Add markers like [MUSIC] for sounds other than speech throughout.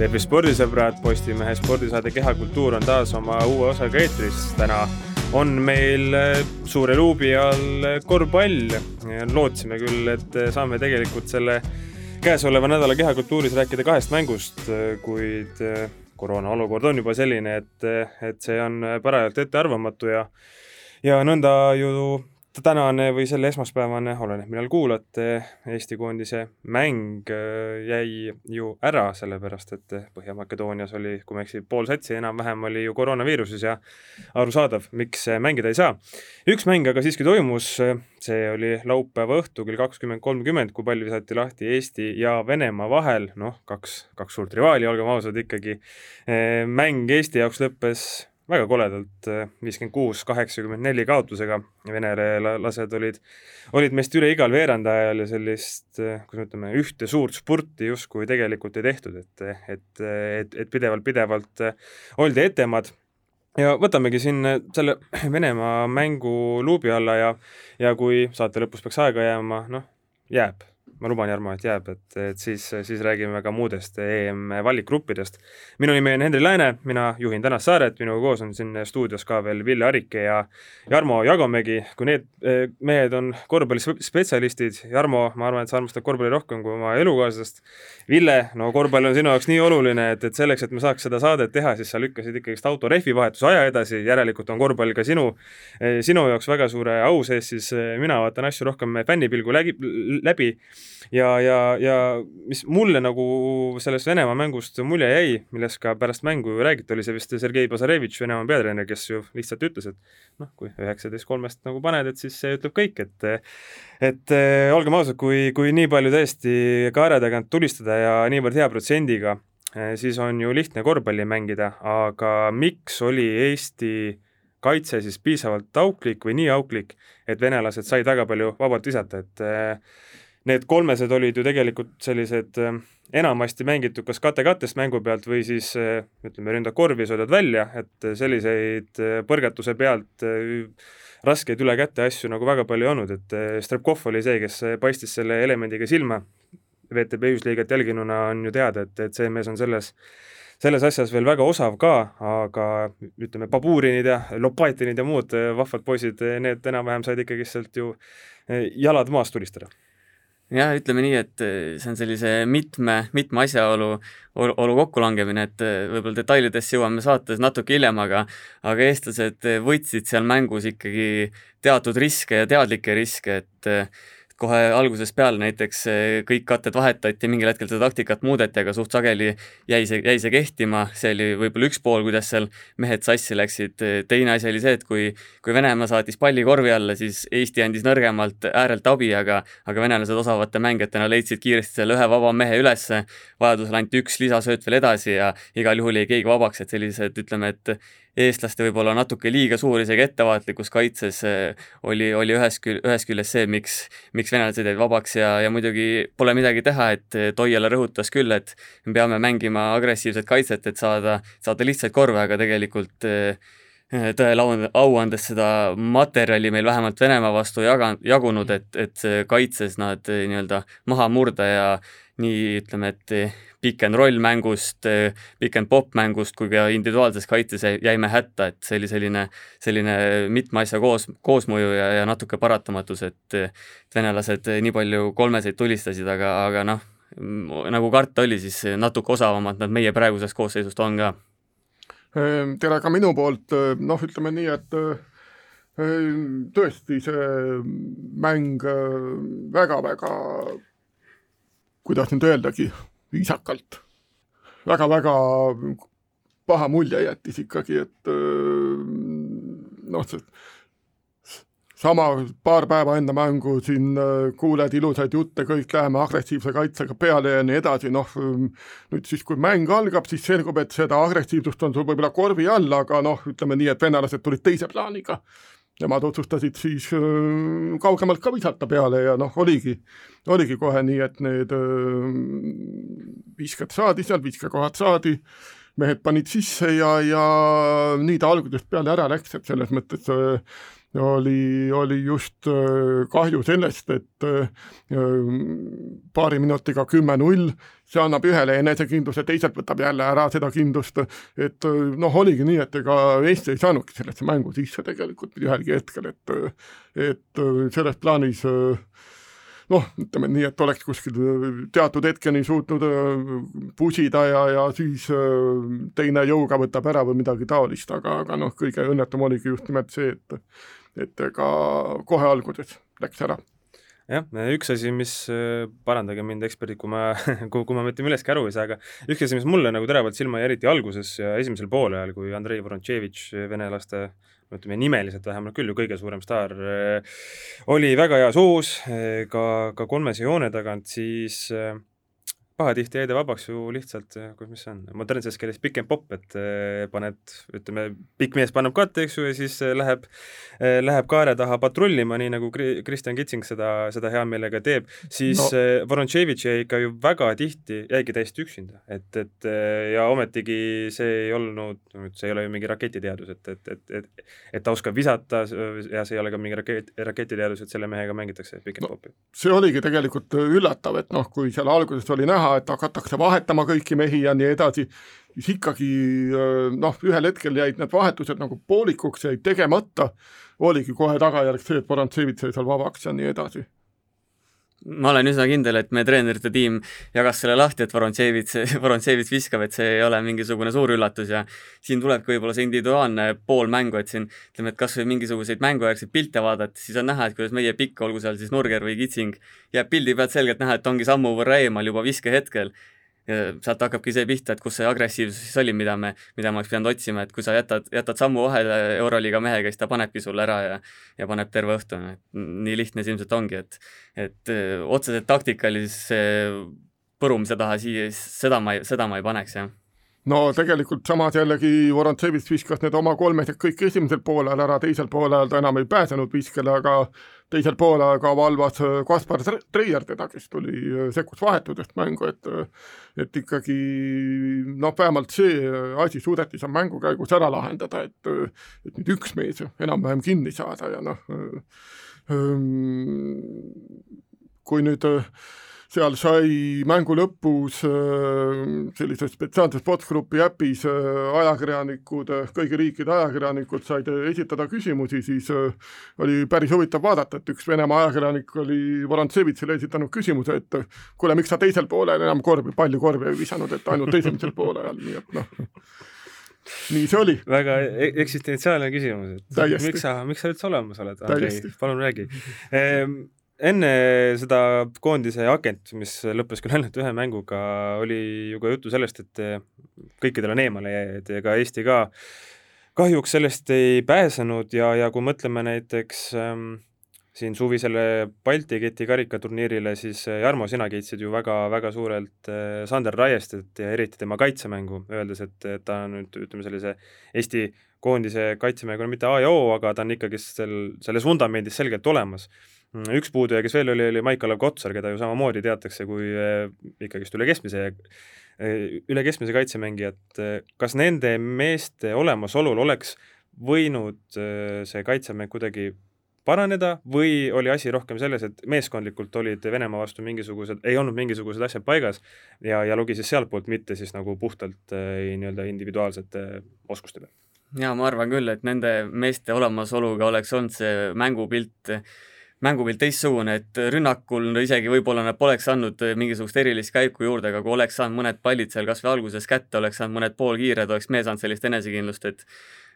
tervist, spordisõbrad, Postimehe spordisaade Kehakultuur on taas oma uue osaga eetris. täna on meil äh, suure luubi all korvpall. lootsime küll, et saame tegelikult selle käesoleva nädala Kehakultuuris rääkida kahest mängust, kuid äh, koroona olukord on juba selline, et, et see on parajalt ettearvamatu ja ja nõnda ju tänane või selle esmaspäevane, oleneb millal kuulate, Eesti koondise mäng äh, jäi ju ära, sellepärast et Põhja-Makedoonias oli, kui ma ei eksi, pool satsi enam-vähem oli ju koroonaviiruses ja arusaadav, miks mängida ei saa. üks mäng aga siiski toimus, see oli laupäeva õhtu kell kakskümmend kolmkümmend, kui pall visati lahti Eesti ja Venemaa vahel, noh, kaks, kaks suurt rivaali, olgem ausad ikkagi. mäng Eesti jaoks lõppes väga koledalt, äh, viiskümmend kuus, kaheksakümmend neli kaotusega, venelased olid, olid meist üle igal veerandajal ja sellist, äh, kuidas me ütleme, ühte suurt spurti justkui tegelikult ei tehtud, et, et, et, et pidevalt-pidevalt äh, oldi etemad. Ja võtamegi siin selle [CLEARS THROAT] Venemaa mängu luubi alla ja, ja kui saate lõpus peaks aega jääma, noh, jääb ma luban, Jarmo, et jääb, et, et siis, siis räägime ka muudest EM valikgruppidest. minu nimi on Henri Lääne, mina juhin tänast saaret, minuga koos on siin stuudios ka veel Ville Arike ja Jarmo Jagomägi. kui need eh, mehed on korvpallispetsialistid, Jarmo, ma arvan, et sa armastad korvpalli rohkem kui oma elukaaslast. Ville, no korvpall on sinu jaoks nii oluline, et, et selleks, et me saaks seda saadet teha, siis sa lükkasid ikkagist auto rehvi vahetuse aja edasi, järelikult on korvpall ka sinu, eh, sinu jaoks väga suure au sees, siis eh, mina vaatan asju rohkem fännipilgu läbi, läbi ja, ja, ja mis mulle nagu sellest Venemaa mängust mulje jäi, millest ka pärast mängu räägiti, oli see vist Sergei Bazarevitš, Venemaa peatreener, kes ju lihtsalt ütles, et noh, kui üheksateist kolmest nagu paned, et siis see ütleb kõik, et et äh, olgem ausad, kui, kui nii palju tõesti kaare tagant tulistada ja niivõrd hea protsendiga, äh, siis on ju lihtne korvpalli mängida, aga miks oli Eesti kaitse siis piisavalt auklik või nii auklik, et venelased said väga palju vabalt visata, et äh, need kolmesed olid ju tegelikult sellised äh, enamasti mängitud kas kate-kattest mängu pealt või siis äh, ütleme, ründak korvi söödad välja, et selliseid äh, põrgatuse pealt raskeid üle käte asju nagu väga palju ei olnud, et Strepkov oli see, kes paistis selle elemendiga silma. VTB ühisliiget jälginuna on ju teada, et, et see mees on selles, selles asjas veel väga osav ka, aga ütleme, Baburinid ja Lopatinid ja muud vahvad poisid, need enam-vähem said ikkagi sealt ju jalad maast tulistada jah, ütleme nii, et eh, see on sellise mitme, mitme asjaolu, olu kokkulangemine, et eh, võib-olla detailidesse jõuame saates natuke hiljem, aga aga eestlased võtsid seal mängus ikkagi teatud riske ja teadlikke riske, et kohe algusest peale näiteks eh, kõik katted vahetati, mingil hetkel seda taktikat muudeti, aga suht sageli jäi see, jäi see kehtima, see oli võib-olla üks pool, kuidas seal mehed sassi läksid, teine asi oli see, et kui, kui Venemaa saatis palli korvi alla, siis Eesti andis nõrgemalt äärelt abi, aga aga venelased osavate mängijatena leidsid kiiresti selle ühe vaba mehe ülesse, vajadusel anti üks lisasööt veel edasi ja igal juhul jäi keegi vabaks, et sellised, ütleme, et eestlaste võib-olla natuke liiga suur isegi ettevaatlikkus kaitses eh, oli, oli ühest kül-, ühest küljest see, miks, miks venelased jäid vabaks ja, ja muidugi pole midagi teha, et eh, Toiala rõhutas küll, et me peame mängima agressiivset kaitset, et saada, saada lihtsaid korve, aga tegelikult eh, tõele au, au andes seda materjali meil vähemalt Venemaa vastu jaga-, jagunud, et, et kaitses nad nii-öelda maha murda ja nii ütleme, et pick and roll mängust, pick and pop mängust kui ka individuaalses kaitses jäime hätta, et see oli selline, selline mitme asja koos, koosmõju ja, ja natuke paratamatus, et venelased nii palju kolmeseid tulistasid, aga, aga noh, nagu karta oli, siis natuke osavamad nad meie praegusest koosseisust on ka. Ehm, tere ka minu poolt, noh, ütleme nii, et tõesti see mäng väga-väga kuidas nüüd öeldagi, viisakalt. Väga,, väga-väga paha mulje jättis ikkagi, et noh, see sama paar päeva enne mängu siin kuuled ilusaid jutte, kõik läheme agressiivse kaitsega peale ja nii edasi, noh nüüd siis, kui mäng algab, siis selgub, et seda agressiivsust on sul võib-olla korvi all, aga noh, ütleme nii, et venelased tulid teise plaaniga nemad otsustasid siis äh, kaugemalt ka visata peale ja noh, oligi, oligi kohe nii, et need äh, viskad saadi seal, viskekohad saadi, mehed panid sisse ja, ja nii ta algusest peale ära läks, et selles mõttes äh, oli, oli just äh, kahju sellest, et äh, paari minutiga kümme-null, see annab ühele enesekindluse, teiselt võtab jälle ära seda kindlust, et äh, noh, oligi nii, et ega Eesti ei saanudki sellesse mängu sisse tegelikult ühelgi hetkel, et et selles plaanis noh, ütleme nii, et oleks kuskil teatud hetkeni suutnud pusida ja, ja siis teine jõuga võtab ära või midagi taolist, aga, aga noh, kõige õnnetum oligi just nimelt see, et et ega kohe alguses läks ära. Jah, üks asi, mis, äh, parandage mind, eksperdid, kui ma, [LAUGHS] kui, kui ma mitte millestki aru ei saa, aga üks asi, mis mulle nagu teravalt silma jäi, eriti alguses ja esimesel poolajal, kui Andrei Vorontševitš, venelaste ütleme nimeliselt vähemalt küll ju kõige suurem staar, äh, oli väga heas hoos, äh, ka, ka kolmese joone tagant, siis pahatihti jäi ta vabaks ju lihtsalt, mis see on, modernses keeles pick and pop, et eh, paned, ütleme, pikk mees paneb katte, eks ju, ja siis eh, läheb, eh, läheb kaare taha patrullima, nii nagu Kristjan Kitsing seda, seda hea meelega teeb, siis no. Vorontševitš jäi ikka ju väga tihti, jäigi täiesti üksinda, et, et ja ometigi see ei olnud, see ei ole ju mingi raketiteadus, et, et, et, et et ta oskab visata ja see ei ole ka mingi raket, raketiteadus, et selle mehega mängitakse pick and no, popi. see oligi tegelikult üllatav, et noh, kui seal alguses oli näha, näha, et hakatakse vahetama kõiki mehi ja nii edasi, siis ikkagi noh, ühel hetkel jäid need vahetused nagu poolikuks, jäid tegemata, oligi kohe tagajärg see, et Vorontsevits sai seal vabaks ja nii edasi ma olen üsna kindel, et meie treenerite tiim jagas selle lahti, et Vorontsevits, Vorontsevits viskab, et see ei ole mingisugune suur üllatus ja siin tulebki võib-olla see individuaalne pool mängu, et siin ütleme, et kas või mingisuguseid mängujärgseid pilte vaadata, siis on näha, et kuidas meie pikk, olgu seal siis Nurger või Kitsing, jääb pildi pealt selgelt näha, et ongi sammu võrra eemal juba viskehetkel sealt hakkabki see pihta, et kus see agressiivsus siis oli, mida me, mida me oleks pidanud otsima, et kui sa jätad, jätad sammu vahele Euroliiga mehega, siis ta panebki sulle ära ja ja paneb terve õhtu, nii lihtne see ilmselt ongi, et et öö, otseselt taktikalise põrumise taha siia, seda ma ei, seda ma ei paneks, jah. No tegelikult samas jällegi Vorontsevits viskas need oma kolmesed kõik esimesel poolel ära, teisel poolel ta enam ei pääsenud viskele, aga teisel poolel ka valvas äh, Kaspar Treier teda, kes tuli, äh, sekkus vahetusest mängu, et äh, et ikkagi noh, vähemalt see asi suudeti seal mängu käigus ära lahendada, et et nüüd üks mees enam-vähem kinni saada ja noh, ähm, kui nüüd seal sai mängu lõpus äh, sellises spetsiaalses botsgrupi äpis äh, ajakirjanikud, äh, kõigi riikide ajakirjanikud said esitada küsimusi, siis oli päris huvitav vaadata, et üks Venemaa ajakirjanik oli Vorontsevitsile esitanud küsimuse, et kuule, miks sa teisel poolel enam korvi, palju korvi ei visanud, et ainult esimesel poolel, nii et noh. Nii see oli. väga e-, eksistentsiaalne küsimus, et Täiesti. miks sa, miks sa üldse olemas oled, Andrei, palun räägi. Ehm, enne seda koondise agent, mis lõppes küll ainult ühe mänguga, oli ju ka juttu sellest, et kõikidel on eemale jääjad ja ka Eesti ka kahjuks sellest ei pääsenud ja, ja kui mõtleme näiteks ähm, siin suvisele Balti keti karikaturniirile, siis äh, Jarmo, sina kiitsid ju väga-väga suurelt äh, Sander Raiestet ja eriti tema kaitsemängu, öeldes, et ta on nüüd ütleme, sellise Eesti koondise kaitsemänguna mitte A ja O, aga ta on ikkagi sel, selles vundamendis selgelt olemas üks puuduja, kes veel oli, oli Maik-Kalev Kotsar, keda ju samamoodi teatakse kui eh, ikkagist üle keskmise, eh, üle keskmise kaitsemängijat. kas nende meeste olemasolul oleks võinud eh, see kaitsemäng kuidagi paraneda või oli asi rohkem selles, et meeskondlikult olid Venemaa vastu mingisugused, ei olnud mingisugused asjad paigas ja, ja lugi siis sealtpoolt, mitte siis nagu puhtalt nii-öelda individuaalsete oskuste peal? jaa, ma arvan küll, et nende meeste olemasoluga oleks olnud see mängupilt mängupilt teistsugune, et rünnakul isegi võib-olla nad poleks andnud mingisugust erilist käiku juurde, aga kui oleks saanud mõned pallid seal kas või alguses kätte, oleks saanud mõned poolkiired, oleks mees saanud sellist enesekindlust, et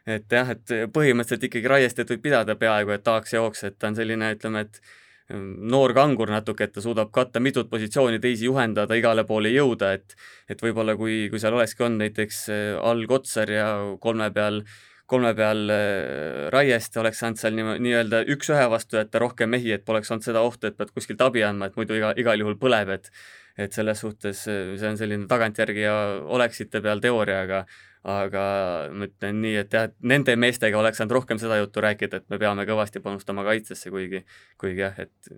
et jah, et põhimõtteliselt ikkagi Raiestet võib pidada peaaegu et tahaks jooks, et ta on selline, ütleme, et noor kangur natuke, et ta suudab katta mitut positsiooni, teisi juhendada, igale poole jõuda, et et võib-olla kui, kui seal olekski olnud näiteks all Kotsar ja kolme peal äh, kolme peal äh, raiest oleks saanud seal nii-öelda nii üks-ühe vastu jätta rohkem mehi, et poleks olnud seda ohtu, et pead kuskilt abi andma, et muidu iga, igal juhul põleb, et et selles suhtes äh, see on selline tagantjärgi ja oleksite peal teooria, aga aga ma ütlen nii, et jah, et nende meestega oleks saanud rohkem seda juttu rääkida, et me peame kõvasti panustama kaitsesse, kuigi, kuigi jah, et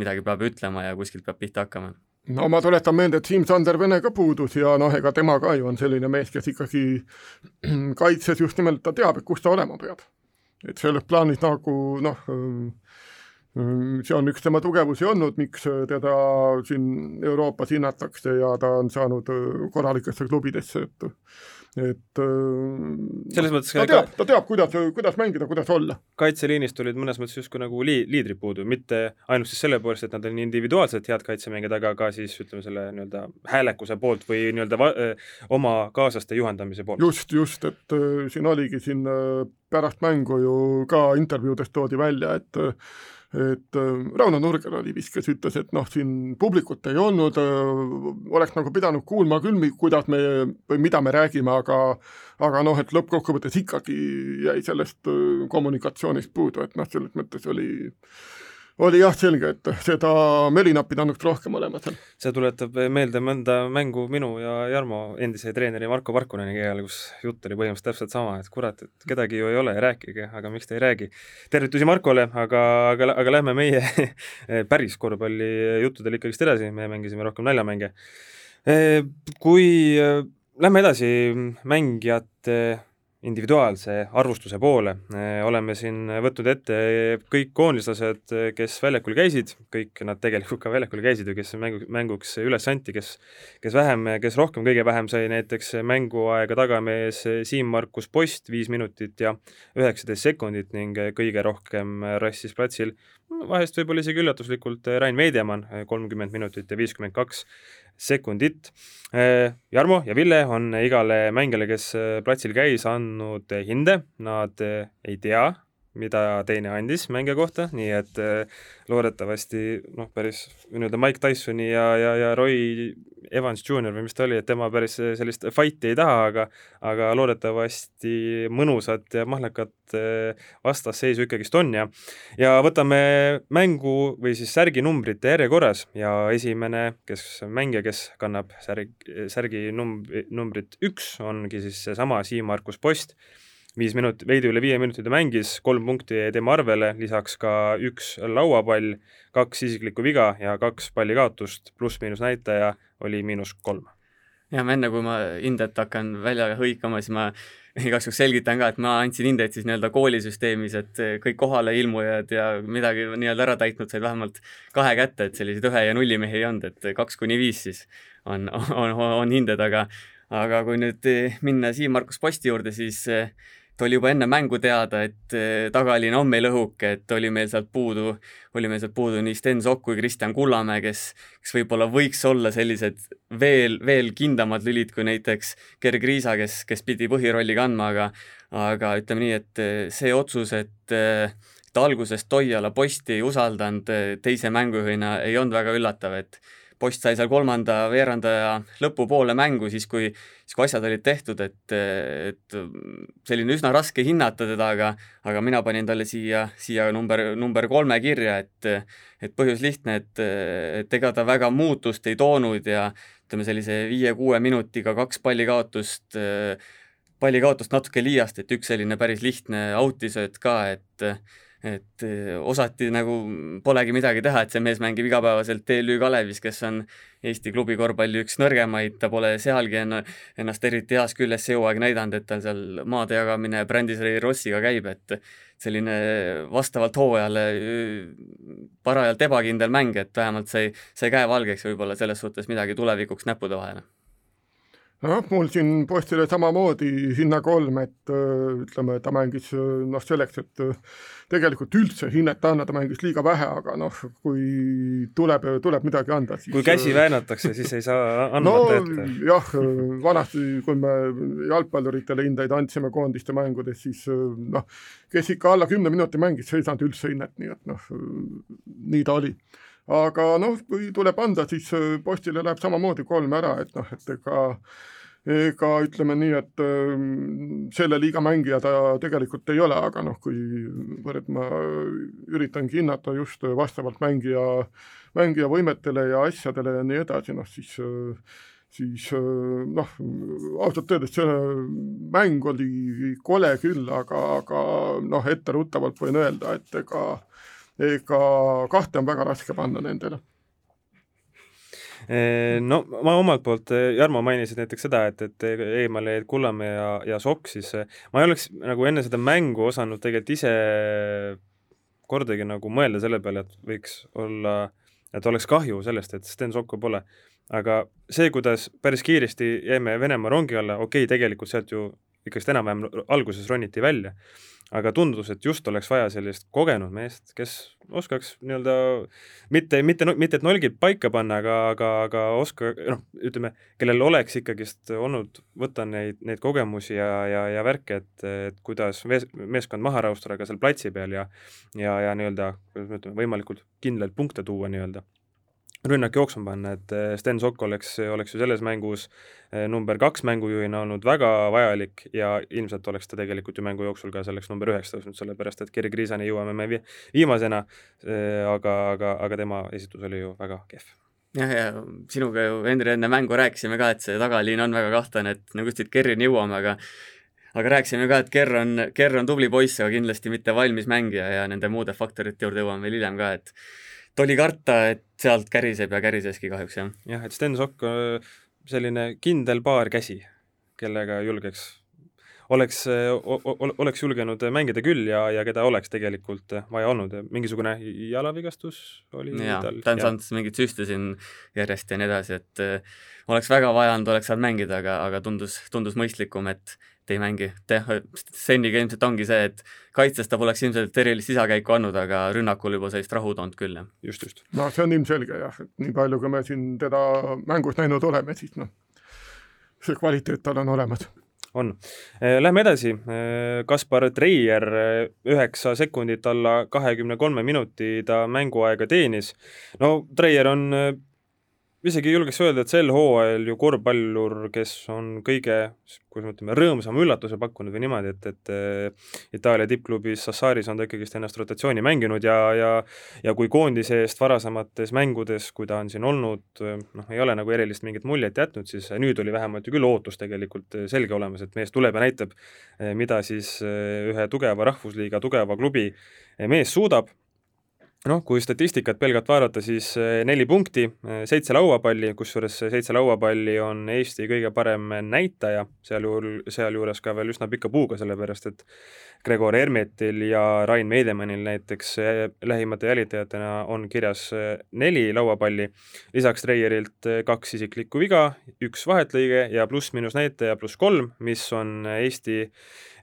midagi peab ütlema ja kuskilt peab pihta hakkama no ma tuletan meelde, et Siim-Sander Vene ka puudus ja noh, ega tema ka ju on selline mees, kes ikkagi [CLEARS THROAT] kaitses just nimelt, ta teab, et kus ta olema peab. et selles plaanis nagu noh, see on üks tema tugevusi olnud, miks teda siin Euroopas hinnatakse ja ta on saanud korralikesse klubidesse, et et selles mõttes ta teab, ta teab, kuidas, kuidas mängida, kuidas olla. kaitseliinist olid mõnes mõttes justkui nagu lii-, liidrid puudu, mitte ainult siis selle poolest, et nad on individuaalselt head kaitsemängijad, aga ka siis ütleme, selle nii-öelda häälekuse poolt või nii-öelda va-, oma kaaslaste juhendamise poolt. just, just, et äh, siin oligi siin äh, pärast mängu ju ka intervjuudes toodi välja, et et äh, Rauno Nurger oli vist, kes ütles, et noh, siin publikut ei olnud, äh, oleks nagu pidanud kuulma küll, kuidas me või mida me räägime, aga aga noh, et lõppkokkuvõttes ikkagi jäi sellest äh, kommunikatsioonist puudu, et noh, selles mõttes oli oli jah selge, et seda Melinat pidanuks rohkem olema seal. see tuletab meelde mõnda mängu minu ja Jarmo endise treeneri Marko Parkuneni keelel, kus jutt oli põhimõtteliselt täpselt sama, et kurat, et kedagi ju ei ole, rääkige, aga miks te ei räägi. tervitusi Markole, aga, aga, aga lähme meie [LAUGHS] päris korvpalli juttudel ikkagist edasi, me mängisime rohkem naljamänge. Kui lähme edasi mängijate individuaalse arvustuse poole. oleme siin võtnud ette kõik koondislased, kes väljakul käisid, kõik nad tegelikult ka väljakul käisid ju, kes mängu, mänguks üles anti, kes kes vähem, kes rohkem, kõige vähem sai näiteks mänguaega tagamees Siim-Markus Post, viis minutit ja üheksateist sekundit ning kõige rohkem rassis platsil vahest võib-olla isegi üllatuslikult Rain Veidemann, kolmkümmend minutit ja viiskümmend kaks sekundit. Jarmo ja Ville on igale mängijale, kes platsil käis, andnud hinde, nad ei tea, mida teine andis mängija kohta, nii et äh, loodetavasti noh, päris nii-öelda Mike Tysoni ja, ja, ja Roy Evans Jr või mis ta oli, et tema päris sellist fight'i ei taha, aga aga loodetavasti mõnusat ja mahlekat äh, vastasseisu ikkagist on ja ja võtame mängu või siis särgi numbrite järjekorras ja esimene, kes mängija, kes kannab särg, särgi numb-, numbrit üks, ongi siis seesama Siim-Markus Post viis minut, veidi üle viie minuti ta mängis, kolm punkti jäi tema arvele, lisaks ka üks lauapall, kaks isiklikku viga ja kaks palli kaotust, pluss-miinus näitaja oli miinus kolm. jah, enne kui ma hindet hakkan välja hõikama, siis ma [LAUGHS] igaks juhuks selgitan ka, et ma andsin hindeid siis nii-öelda koolisüsteemis, et kõik kohaleilmujad ja midagi nii-öelda ära täitnud said vähemalt kahe kätte, et selliseid ühe ja nulli mehi ei olnud, et kaks kuni viis siis [LAUGHS] on, on, on hinded, aga aga kui nüüd minna Siim-Markus Posti juurde, siis et oli juba enne mängu teada, et eh, tagaliin on meil õhuke, et oli meil sealt puudu, oli meil sealt puudu nii Sten Sokk kui Kristjan Kullamäe, kes, kes võib-olla võiks olla sellised veel, veel kindlamad lülid kui näiteks Gerg Riisa, kes, kes pidi põhirolli kandma, aga aga ütleme nii, et eh, see otsus, et eh, et algusest Toiala posti ei usaldanud teise mängujuhina, ei olnud väga üllatav, et post sai seal kolmanda veerandaja lõpupoole mängu, siis kui, siis kui asjad olid tehtud, et, et selline üsna raske hinnata teda, aga, aga mina panin talle siia, siia number, number kolme kirja, et, et põhjus lihtne, et, et ega ta väga muutust ei toonud ja ütleme, sellise viie-kuue minutiga kaks pallikaotust, pallikaotust natuke liiast, et üks selline päris lihtne autisööt ka, et et eh, osati nagu polegi midagi teha, et see mees mängib igapäevaselt TLÜ Kalevis, kes on Eesti klubi korvpalli üks nõrgemaid, ta pole sealgi ennast eriti heas küljes see hooaeg näidanud, et tal seal maade jagamine Brandiseri Rossiga käib, et selline vastavalt hooajale parajalt ebakindel mäng, et vähemalt sai, sai käe valgeks võib-olla selles suhtes midagi tulevikuks näppude vahele noh, mul siin postile samamoodi hinna kolm, et ütleme, ta mängis noh, selleks, et tegelikult üldse hinnet anda, ta mängis liiga vähe, aga noh, kui tuleb, tuleb midagi anda, siis kui käsi väänatakse, siis ei saa andmata no, ette. jah, vanasti, kui me jalgpalluritele hindeid andsime koondiste mängudes, siis noh, kes ikka alla kümne minuti mängis, see ei saanud üldse hinnet, nii et noh, nii ta oli aga noh, kui tuleb anda, siis postile läheb samamoodi kolm ära, et noh, et ega ega ütleme nii, et ähm, selle liiga mängija ta tegelikult ei ole, aga noh, kui ma üritangi hinnata just vastavalt mängija, mängija võimetele ja asjadele ja nii edasi, noh siis siis noh, ausalt öeldes see mäng oli kole küll, aga, aga noh, etteruttavalt võin öelda, et ega ega kahte on väga raske panna nendele no ma omalt poolt, Jarmo mainisid näiteks seda, et, et eemale jäid Kullamäe ja, ja Sokk, siis ma ei oleks nagu enne seda mängu osanud tegelikult ise kordagi nagu mõelda selle peale, et võiks olla, et oleks kahju sellest, et Sten Sokko pole. aga see, kuidas päris kiiresti jäime Venemaa rongi alla, okei okay,, tegelikult sealt ju ikkagist enam-vähem alguses roniti välja, aga tundus, et just oleks vaja sellist kogenud meest, kes oskaks nii-öelda mitte, mitte, mitte et nolgid paika panna, aga, aga, aga oska, noh, ütleme, kellel oleks ikkagist olnud võtta neid, neid kogemusi ja, ja, ja värke, et, et kuidas mees, meeskond maha rahustada ka seal platsi peal ja ja, ja nii-öelda, kuidas me ütleme, võimalikult kindlaid punkte tuua nii-öelda rünnak jooksma panna, et eh, Sten Sokk oleks, oleks ju selles mängus eh, number kaks mängujuhina olnud väga vajalik ja ilmselt oleks ta tegelikult ju mängu jooksul ka selleks number üheks tõusnud, sellepärast et Gerri Kriisani jõuame me vi viimasena, eh, aga, aga, aga tema esitus oli ju väga kehv. Jah, ja sinuga ju, Henri, enne mängu rääkisime ka, et see tagaliin on väga kahtlane, et nagu ütlesid, Kerrini jõuame, aga aga rääkisime ka, et Ker on, Ker on tubli poiss, aga kindlasti mitte valmis mängija ja nende muude faktorite juurde jõuame veel hiljem ka, et oli karta, et sealt käriseb ja käriseski kahjuks, jah. jah, et Sten Sokk, selline kindel paarkäsi, kellega julgeks, oleks, oleks julgenud mängida küll ja, ja keda oleks tegelikult vaja olnud, mingisugune jalavigastus oli jaa, ta on saanud mingeid süste siin järjest ja nii edasi, et oleks väga vaja olnud, oleks saanud mängida, aga, aga tundus, tundus mõistlikum, et ei mängi. Seniga ilmselt ongi see, et kaitses ta poleks ilmselt erilist sisakäiku andnud, aga rünnakul juba sellist rahu toonud küll, jah. just, just. no see on ilmselge jah, et nii palju, kui me siin teda mängus näinud oleme, siis noh, see kvaliteet tal on olemas on. Eh, lähme edasi, eh, Kaspar Treier, eh, üheksa sekundit alla kahekümne kolme minuti ta mänguaega teenis. no Treier on isegi julgeks öelda, et sel hooajal ju korvpallur, kes on kõige, kuidas me ütleme, rõõmsama üllatuse pakkunud või niimoodi, et, et eh, Itaalia tippklubis Sassaris on ta ikkagist ennast rotatsiooni mänginud ja, ja ja kui koondise eest varasemates mängudes, kui ta on siin olnud, noh, ei ole nagu erilist mingit muljet jätnud, siis nüüd oli vähemalt ju küll ootus tegelikult selge olemas, et mees tuleb ja näitab, eh, mida siis eh, ühe tugeva rahvusliiga, tugeva klubi mees suudab noh, kui statistikat pelgalt vaadata, siis eh, neli punkti, eh, seitse lauapalli, kusjuures see seitse lauapalli on Eesti kõige parem näitaja, sealjuhul, sealjuures ka veel üsna pika puuga, sellepärast et Gregor Hermetil ja Rain Meidemannil näiteks eh, lähimate jälitajatena on kirjas neli lauapalli, lisaks Treierilt kaks isiklikku viga, üks vahetlõige ja pluss-miinus näitaja pluss kolm, mis on Eesti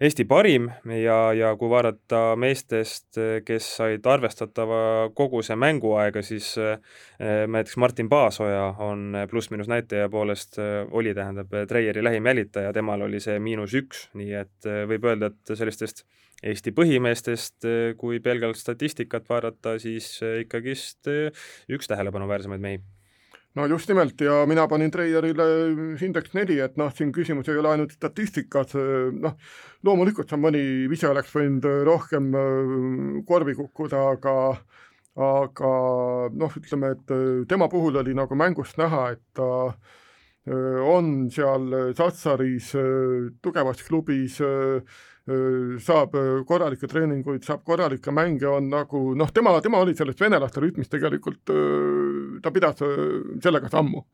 Eesti parim. Ja, ja kui vaadata meestest, kes said arvestatava koguse mänguaega, siis näiteks Martin Paasoja on pluss-miinus näitaja poolest, oli tähendab, Treieri lähim jälitaja, temal oli see miinus üks, nii et võib öelda, et sellistest Eesti põhimeestest, kui pelgalt statistikat vaadata, siis ikkagist üks tähelepanuväärsemaid mehi. No just nimelt ja mina panin Treierile hindeks neli, et noh, siin küsimus ei ole ainult statistikas, noh, loomulikult seal mõni vise oleks võinud rohkem korvi kukkuda, aga aga noh, ütleme, et tema puhul oli nagu mängust näha, et ta äh, on seal Satsaris tugevas klubis, saab korralikke treeninguid, saab korralikke mänge, on nagu noh, tema, tema oli sellest venelaste rütmist tegelikult, ta pidas sellega sammu.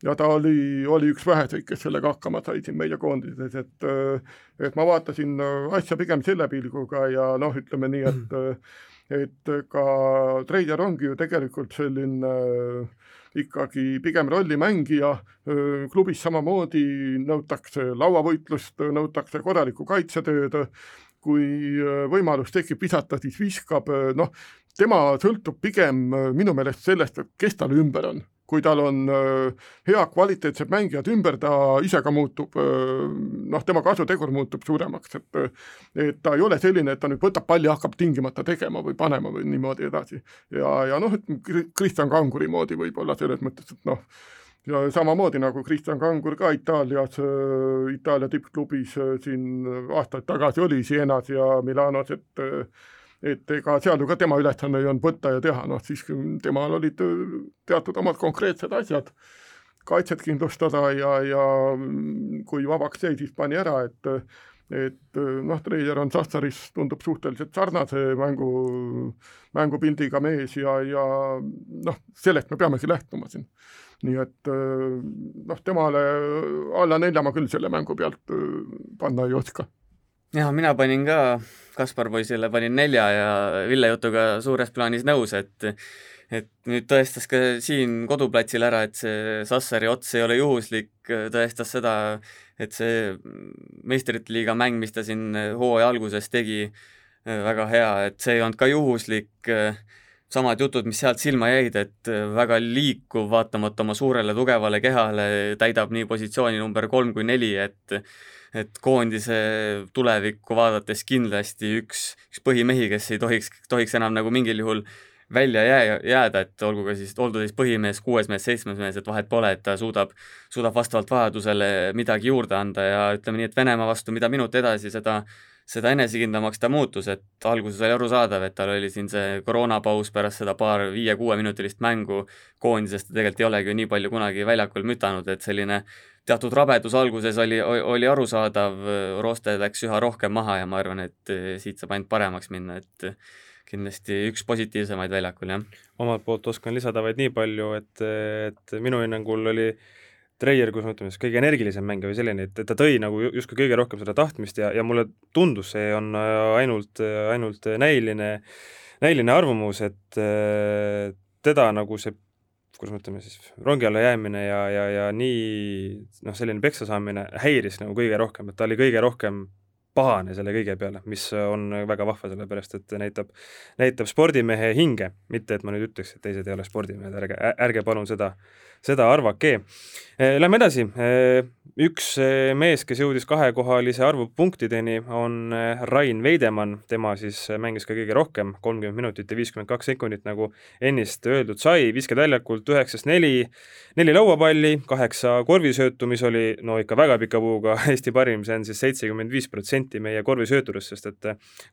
ja ta oli, oli üks väheseid, kes sellega hakkama sai siin meie koondises, et et ma vaatasin asja pigem selle pilguga ja noh, ütleme nii, et et ka Treider ongi ju tegelikult selline ikkagi pigem rollimängija, klubis samamoodi nõutakse lauavõitlust, nõutakse korralikku kaitsetööd, kui võimalus tekib visata, siis viskab, noh, tema sõltub pigem minu meelest sellest, et kes tal ümber on kui tal on äh, hea kvaliteetsed mängijad ümber, ta ise ka muutub, äh, noh, tema kasutegur muutub suuremaks, et et ta ei ole selline, et ta nüüd võtab palli hakkab tingimata tegema või panema või niimoodi edasi. ja, ja noh, et Kristjan Kanguri moodi võib-olla selles mõttes, et noh, ja samamoodi nagu Kristjan Kangur ka Itaalias, äh, Itaalia tippklubis siin aastaid tagasi oli, Sienas ja Milanos, et et ega seal ju ka tema ülesanne ei olnud võtta ja teha, noh siis temal olid äh, teatud omad konkreetsed asjad, kaitset kindlustada ja, ja kui vabaks jäi, siis pani ära, et et noh, Treier on Sassaris, tundub suhteliselt sarnase mängu, mängupildiga mees ja, ja noh, sellest me peamegi lähtuma siin. nii et noh, temale alla nelja ma küll selle mängu pealt panna ei oska. Ja mina panin ka Kaspar poisile, panin nelja ja Ville jutuga suures plaanis nõus, et et nüüd tõestas ka siin koduplatsil ära, et see Sassari ots ei ole juhuslik, tõestas seda, et see meistrite liiga mäng, mis ta siin hooaja alguses tegi, väga hea, et see ei olnud ka juhuslik, samad jutud, mis sealt silma jäid, et väga liikuv, vaatamata oma suurele tugevale kehale, täidab nii positsiooni number kolm kui neli, et et koondise tulevikku vaadates kindlasti üks, üks põhimehi, kes ei tohiks, tohiks enam nagu mingil juhul välja jää, jääda, et olgu ka siis, olgu ta siis põhimees, kuues mees, seitsmes mees, et vahet pole, et ta suudab, suudab vastavalt vajadusele midagi juurde anda ja ütleme nii, et Venemaa vastu, mida minut edasi, seda seda enesekindlamaks ta muutus, et alguses oli arusaadav, et tal oli siin see koroonapaus pärast seda paar viie-kuueminutilist mängu koondisest, ta tegelikult ei olegi ju nii palju kunagi väljakul mütanud, et selline teatud rabedus alguses oli, oli arusaadav, Roste läks üha rohkem maha ja ma arvan, et siit saab ainult paremaks minna, et kindlasti üks positiivsemaid väljakul, jah. omalt poolt oskan lisada vaid nii palju, et, et minu hinnangul oli Treier, kus me ütleme siis kõige energilisem mängija või selline, et, ta tõi nagu justkui kõige rohkem seda tahtmist ja, ja mulle tundus, see on ainult, ainult näiline, näiline arvamus, et teda nagu see kuidas me ütleme siis, rongi alla jäämine ja, ja, ja nii noh, selline peksa saamine häiris nagu kõige rohkem, et ta oli kõige rohkem pahane selle kõige peale, mis on väga vahva, sellepärast et näitab, näitab spordimehe hinge, mitte et ma nüüd ütleks, et teised ei ole spordimehed, ärge, ärge palun seda, seda arvake. Lähme edasi, üks mees, kes jõudis kahekohalise arvu punktideni, on Rain Veidemann, tema siis mängis ka kõige rohkem, kolmkümmend minutit ja viiskümmend kaks sekundit, nagu ennist öeldud sai, visked väljakult üheksast neli, neli lauapalli, kaheksa korvisöötu, mis oli no ikka väga pika puuga [LAUGHS] Eesti parim, see on siis seitsekümmend viis protsenti meie korvisöötudest, sest et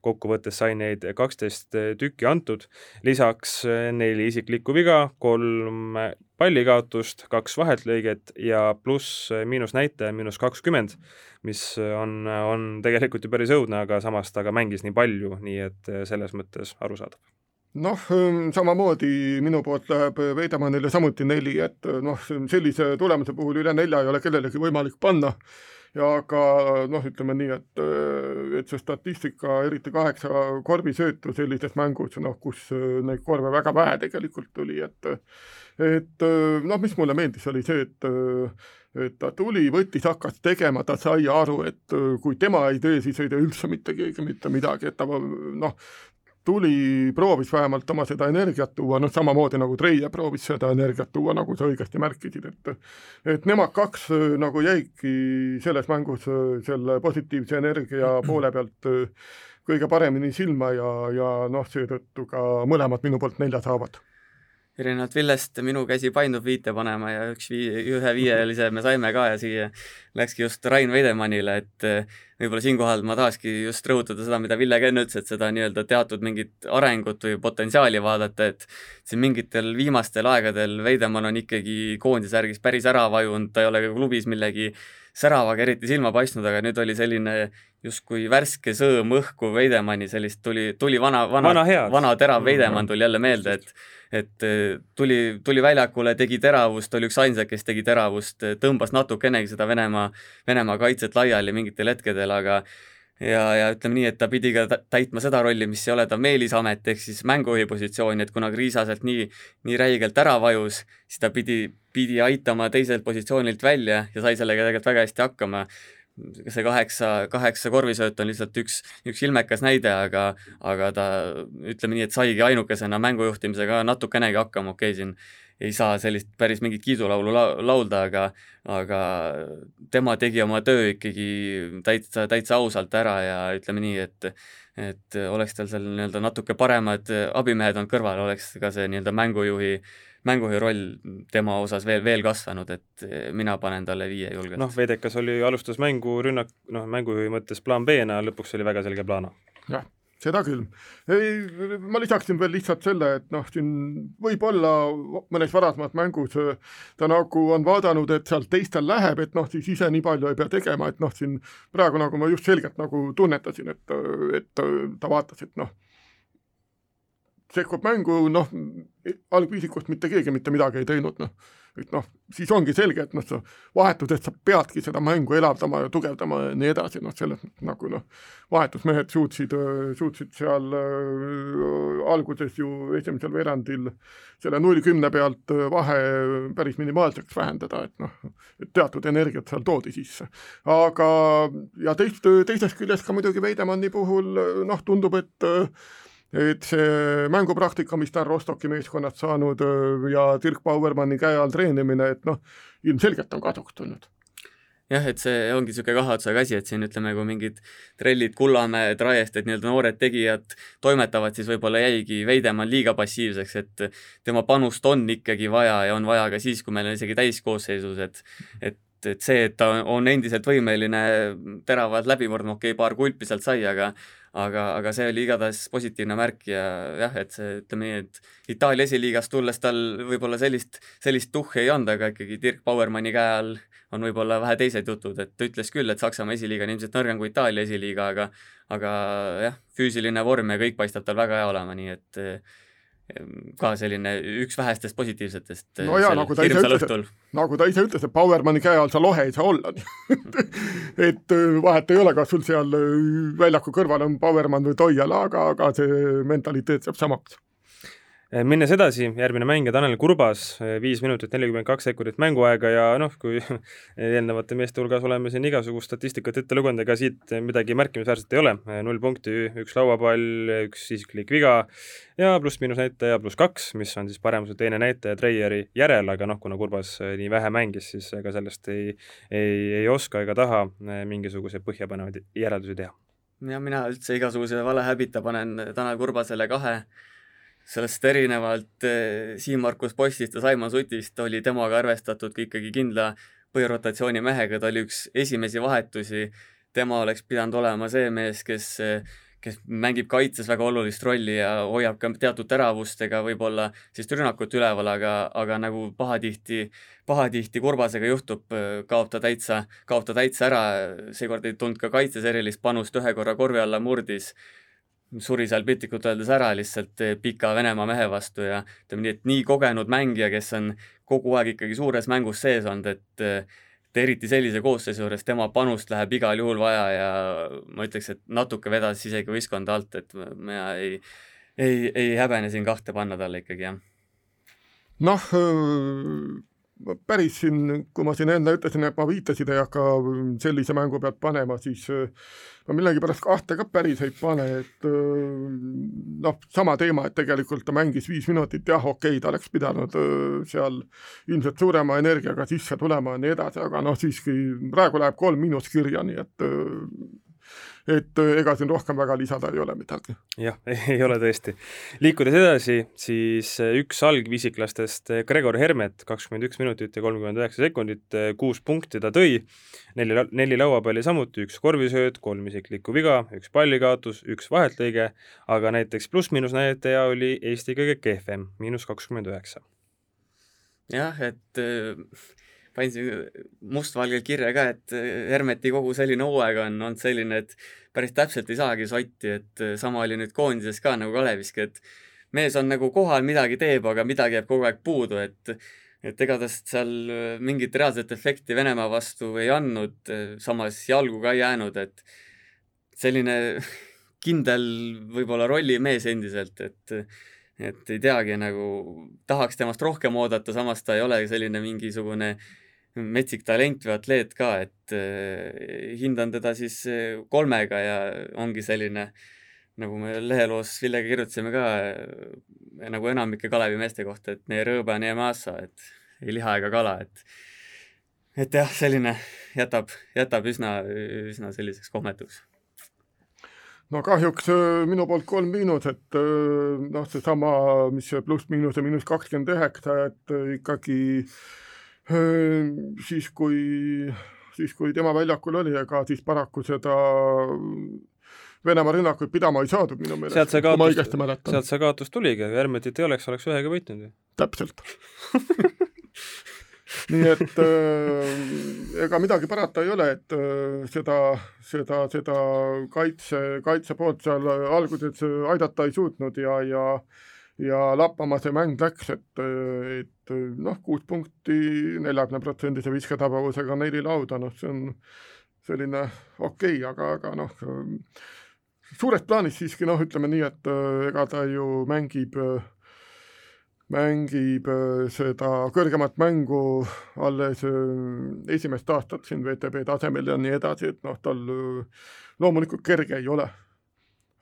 kokkuvõttes sai neid kaksteist tükki antud, lisaks neli isiklikku viga, kolm pallikaotust, kaks vaheltlõiget ja pluss miinusnäitaja miinus kakskümmend, mis on, on tegelikult ju päris õudne, aga samas ta ka mängis nii palju, nii et selles mõttes arusaadav. Noh, samamoodi minu poolt läheb Veidemannile samuti neli, et noh, sellise tulemuse puhul üle nelja ei ole kellelegi võimalik panna. Ja ka noh, ütleme nii, et, et see statistika, eriti kaheksa korvisöötu sellises mängus, noh, kus neid korve väga vähe tegelikult tuli, et et noh, mis mulle meeldis, oli see, et et ta tuli, võttis, hakkas tegema, ta sai aru, et kui tema ei tee, siis ei tee üldse mitte keegi mitte midagi, et ta noh, tuli, proovis vähemalt oma seda energiat tuua, noh samamoodi nagu Treia proovis seda energiat tuua, nagu sa õigesti märkisid, et et nemad kaks nagu jäidki selles mängus selle positiivse energia [CLEARS THROAT] poole pealt kõige paremini silma ja, ja noh, seetõttu ka mõlemad minu poolt nelja saavad erinevalt Villest minu käsi paindub viite panema ja üks vii-, ühe viielise me saime ka ja siia läkski just Rain Veidemannile, et eh, võib-olla siinkohal ma tahakski just rõhutada seda, mida Ville ka enne ütles, et seda nii-öelda teatud mingit arengut või potentsiaali vaadata, et siin mingitel viimastel aegadel Veidemann on ikkagi koondisärgis päris ära vajunud, ta ei ole ka klubis millegi säravaga eriti silma paistnud, aga nüüd oli selline justkui värske sõõm õhku Veidemanni, sellist tuli, tuli vana, vana, vana, vana terav Veidemann tuli jälle meelde, et et eh, tuli, tuli väljakule, tegi teravust, oli üks ainsaid, kes tegi teravust, tõmbas natukenegi seda Venemaa, Venemaa kaitset laiali mingitel hetkedel, aga ja, ja ütleme nii, et ta pidi ka täitma seda rolli, mis ei ole ta meelisamet, ehk siis mängujuhi positsiooni, et kuna Kriisa sealt nii, nii räigelt ära vajus, siis ta pidi, pidi aitama teiselt positsioonilt välja ja sai sellega tegelikult väga hästi hakkama. See kaheksa, kaheksa korvisööt on lihtsalt üks, üks ilmekas näide, aga, aga ta ütleme nii, et saigi ainukesena mängujuhtimisega natukenegi hakkama, okei okay,, siin ei saa sellist päris mingit kiidulaulu la laulda, aga, aga tema tegi oma töö ikkagi täitsa, täitsa ausalt ära ja ütleme nii, et et oleks tal seal nii-öelda natuke paremad abimehed olnud kõrval, oleks ka see nii-öelda mängujuhi mängujuhi roll tema osas veel, veel kasvanud, et mina panen talle viie julgelt. noh, Vedekas oli, alustas mängu rünnak, noh, mängujuhi mõttes plaan B-na, lõpuks oli väga selge plaan A. jah, seda küll. ma lisaksin veel lihtsalt selle, et noh, siin võib-olla mõnes varasemas mängus ta nagu on vaadanud, et sealt teistel läheb, et noh, siis ise nii palju ei pea tegema, et noh, siin praegu nagu ma just selgelt nagu tunnetasin, et, et ta vaatas, et noh, sekkub mängu, noh, algviisikust mitte keegi mitte midagi ei teinud, noh et noh, siis ongi selge, et noh, sa vahetuses sa peadki seda mängu elavdama ja tugevdama ja nii edasi, noh, selles mõttes nagu noh, vahetusmehed suutsid, suutsid seal äh, alguses ju esimesel veerandil selle null kümne pealt vahe päris minimaalseks vähendada, et noh, et teatud energiat seal toodi sisse. aga, ja teist, teisest küljest ka muidugi Veidemanni puhul noh, tundub, et et see mängupraktika, mis ta on Rostocki meeskonnast saanud ja Dirk Bauermanni käe all treenimine, et noh, ilmselgelt on kasuks tulnud. Jah, et see ongi niisugune kahe otsaga asi, et siin ütleme, kui mingid trellid Kullamäe, Traiest, et nii-öelda noored tegijad toimetavad, siis võib-olla jäigi Veidemann liiga passiivseks, et tema panust on ikkagi vaja ja on vaja ka siis, kui meil on isegi täiskoosseisus, et et et see, et ta on endiselt võimeline teravalt läbi murdma, okei okay,, paar kulpi sealt sai, aga aga, aga see oli igatahes positiivne märk ja jah, et see, ütleme nii, et Itaalia esiliigast tulles tal võib-olla sellist, sellist tuhhi ei olnud, aga ikkagi Dirk Bauermanni käe all on võib-olla vähe teised jutud, et ta ütles küll, et Saksamaa esiliiga on ilmselt nõrgem kui Itaalia esiliiga, aga aga jah, füüsiline vorm ja kõik paistab tal väga hea olema, nii et ka selline üks vähestest positiivsetest no jaa, nagu ta ise ütles, nagu ta ise ütles, et Powermani käe all sa lohe ei saa olla. [LAUGHS] Et äh, vahet ei ole, kas sul seal äh, väljaku kõrval on Powerman või Toial, aga, aga see mentaliteet jääb samaks. Eh, minnes edasi, järgmine mängija Tanel Kurbas, eh, viis minutit nelikümmend kaks sekundit mänguaega ja noh, kui [LAUGHS] eelnevate meeste hulgas oleme siin igasugust statistikat ette lugenud, ega siit midagi märkimisväärset ei ole, null punkti, üks lauapall, üks isiklik viga ja pluss-miinus näitaja pluss kaks, mis on siis paremuse teine näitaja Treieri järel, aga noh, kuna Kurbas nii vähe mängis, siis ega sellest ei, ei, ei oska ega taha mingisuguseid põhjapanevaid järeldusi teha. ja mina üldse igasuguse valehäbita panen Tanel Kurbasele kahe sellest erinevalt eh, Siim-Markus Postist ja Saimon Sutist oli temaga arvestatud ikkagi kindla põhirotatsiooni mehega, ta oli üks esimesi vahetusi, tema oleks pidanud olema see mees, kes kes mängib kaitses väga olulist rolli ja hoiab ka teatud teravustega võib-olla siis rünnakut üleval, aga, aga nagu pahatihti, pahatihti Kurbasega juhtub, kaob ta täitsa, kaob ta täitsa ära, seekord ei tulnud ka kaitses erilist panust, ühe korra korvi alla murdis suri seal piltlikult öeldes ära lihtsalt eh, pika Venemaa mehe vastu ja ütleme nii, et nii kogenud mängija, kes on kogu aeg ikkagi suures mängus sees olnud, et et eriti sellise koosseisu juures tema panust läheb igal juhul vaja ja ma ütleks, et natuke vedas isegi võistkonda alt, et mina ei, ei, ei häbene siin kahte panna talle ikkagi, jah. noh, päris siin, kui ma siin enne ütlesin, et ma viitasin, ei hakka sellise mängu pealt panema, siis ma millegipärast kahte ka päris ei pane, et noh, sama teema, et tegelikult ta mängis viis minutit, jah, okei okay,, ta oleks pidanud seal ilmselt suurema energiaga sisse tulema ja nii edasi, aga noh, siiski praegu läheb kolm miinus kirja, nii et et äh, ega siin rohkem väga lisada ei ole midagi. jah, [LAUGHS] ei ole tõesti. liikudes edasi, siis äh, üks algviisiklastest, äh, Gregor Hermet, kakskümmend üks minutit ja kolmkümmend üheksa sekundit, kuus punkti ta tõi, neli, neli lauapalli samuti, üks korvisööt, kolm isiklikku viga, üks pallikaotus, üks vaheltlõige, aga näiteks pluss-miinus näitaja oli Eesti kõige kehvem, miinus kakskümmend üheksa. jah, et panin siin mustvalgel kirja ka, et eh, Hermeti kogu selline hooaeg on olnud selline, et päris täpselt ei saagi sotti, et eh, sama oli nüüd koondises ka nagu Kaleviski, et mees on nagu kohal, midagi teeb, aga midagi jääb kogu aeg puudu, et et ega tast seal mingit reaalset efekti Venemaa vastu ei andnud, samas jalgu ka ei jäänud, et selline [LAUGHS] kindel võib-olla rollimees endiselt, et et ei teagi nagu, tahaks temast rohkem oodata, samas ta ei ole selline mingisugune äh, metsik talent või atleet ka, et äh, hindan teda siis äh, kolmega ja ongi selline, nagu me leheloos Villega kirjutasime ka äh, nagu enamike Kalevi meeste kohta, et ne rõõba, ne maassa, et ei liha ega kala, et et jah, selline jätab, jätab üsna, üsna selliseks kohmetuks. No kahjuks minu poolt kolm miinuset, noh, seesama, mis pluss-miinus ja miinus kakskümmend üheksa, et ikkagi äh, siis kui, siis kui tema väljakul oli, ega siis paraku seda Venemaa rünnakuid pidama ei saadud minu meelest, kui ma õigesti mäletan. sealt see kaotus tuligi, kui Hermetit ei oleks, oleks ühega võitnud ju. täpselt [LAUGHS] nii et äh, ega midagi parata ei ole, et äh, seda, seda, seda kaitse, kaitse poolt seal alguses aidata ei suutnud ja, ja ja lappama see mäng läks, et, et noh, kuus punkti neljakümne protsendise visketabavusega neli lauda, noh, see on selline okei okay,, aga, aga noh, suures plaanis siiski noh, ütleme nii, et ega ta ju mängib mängib seda kõrgemat mängu alles äh, esimest aastat siin VTB tasemel ja nii edasi, et noh, tal loomulikult kerge ei ole.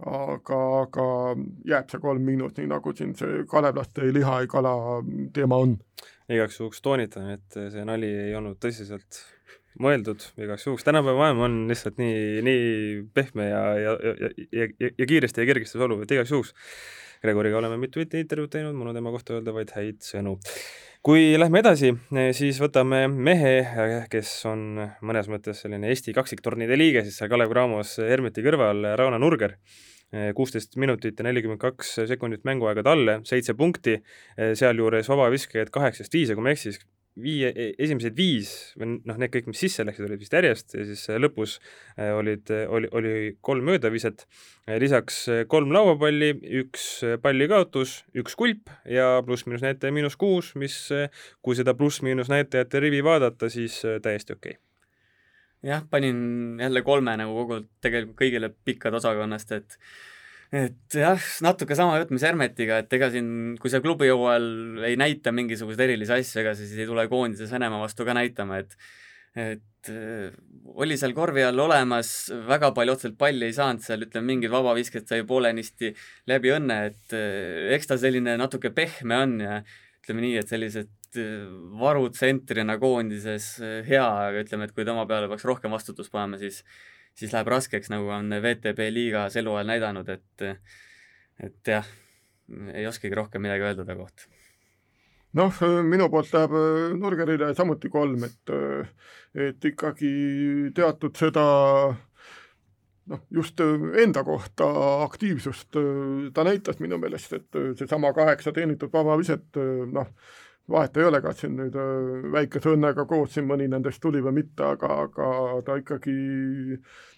Aga, aga jääb see kolm miinus, nii nagu siin see kalevlaste liha ei kala teema on. igaks juhuks toonitan, et see nali ei olnud tõsiselt mõeldud igaks juhuks, tänapäeva maailm on lihtsalt nii, nii pehme ja, ja, ja, ja, ja, ja kiiresti ja kergesti soluv, et igaks juhuks Gregoriga oleme mitu-mitu intervjuud teinud, mul on tema kohta öelda vaid häid sõnu. Kui lähme edasi, siis võtame mehe, kes on mõnes mõttes selline Eesti kaksiktornide liige, siis seal Kalev Cramos Hermeti kõrval, Rauno Nurger. kuusteist minutit ja nelikümmend kaks sekundit mänguaega talle, seitse punkti, sealjuures vabaviskajaid kaheksast viis ja kui ma ei eksi, siis viie, e-, esimesed viis või noh, need kõik, mis sisse läksid, olid vist järjest ja siis lõpus äh, olid, oli, oli kolm möödaviset, lisaks äh, kolm lauapalli, üks äh, pallikaotus, üks kulp ja pluss-miinus näitaja miinus kuus, mis kui seda pluss-miinus näitajate rivi vaadata, siis täiesti okei. Okay jah, panin jälle kolme nagu kogu tegelikult kõigile pikkad osakonnast, et et jah, natuke sama jutt, mis Hermetiga, et ega siin, kui sa klubi hooajal ei näita mingisuguseid erilisi asju, ega sa siis ei tule koondises Venemaa vastu ka näitama, et et äh, oli seal korvi all olemas, väga palju otseselt palli ei saanud seal, ütleme, mingid vabavisked sai poolenisti läbi õnne, et äh, eks ta selline natuke pehme on ja ütleme nii, et sellised äh, varutsentrina koondises hea, aga ütleme, et kui tema peale peaks rohkem vastutust panema, siis siis läheb raskeks, nagu on VTB liigas eluajal näidanud, et et jah, ei oskagi rohkem midagi öelda ta kohta. noh, minu poolt läheb äh, Nurgerile samuti kolm, et äh, et ikkagi teatud seda noh, just äh, enda kohta aktiivsust ta näitas minu meelest, et seesama kaheksa teenitud vabaviset, noh, vahet ei ole, kas siin nüüd äh, väikese õnnega koos siin mõni nendest tuli või mitte, aga, aga ta ikkagi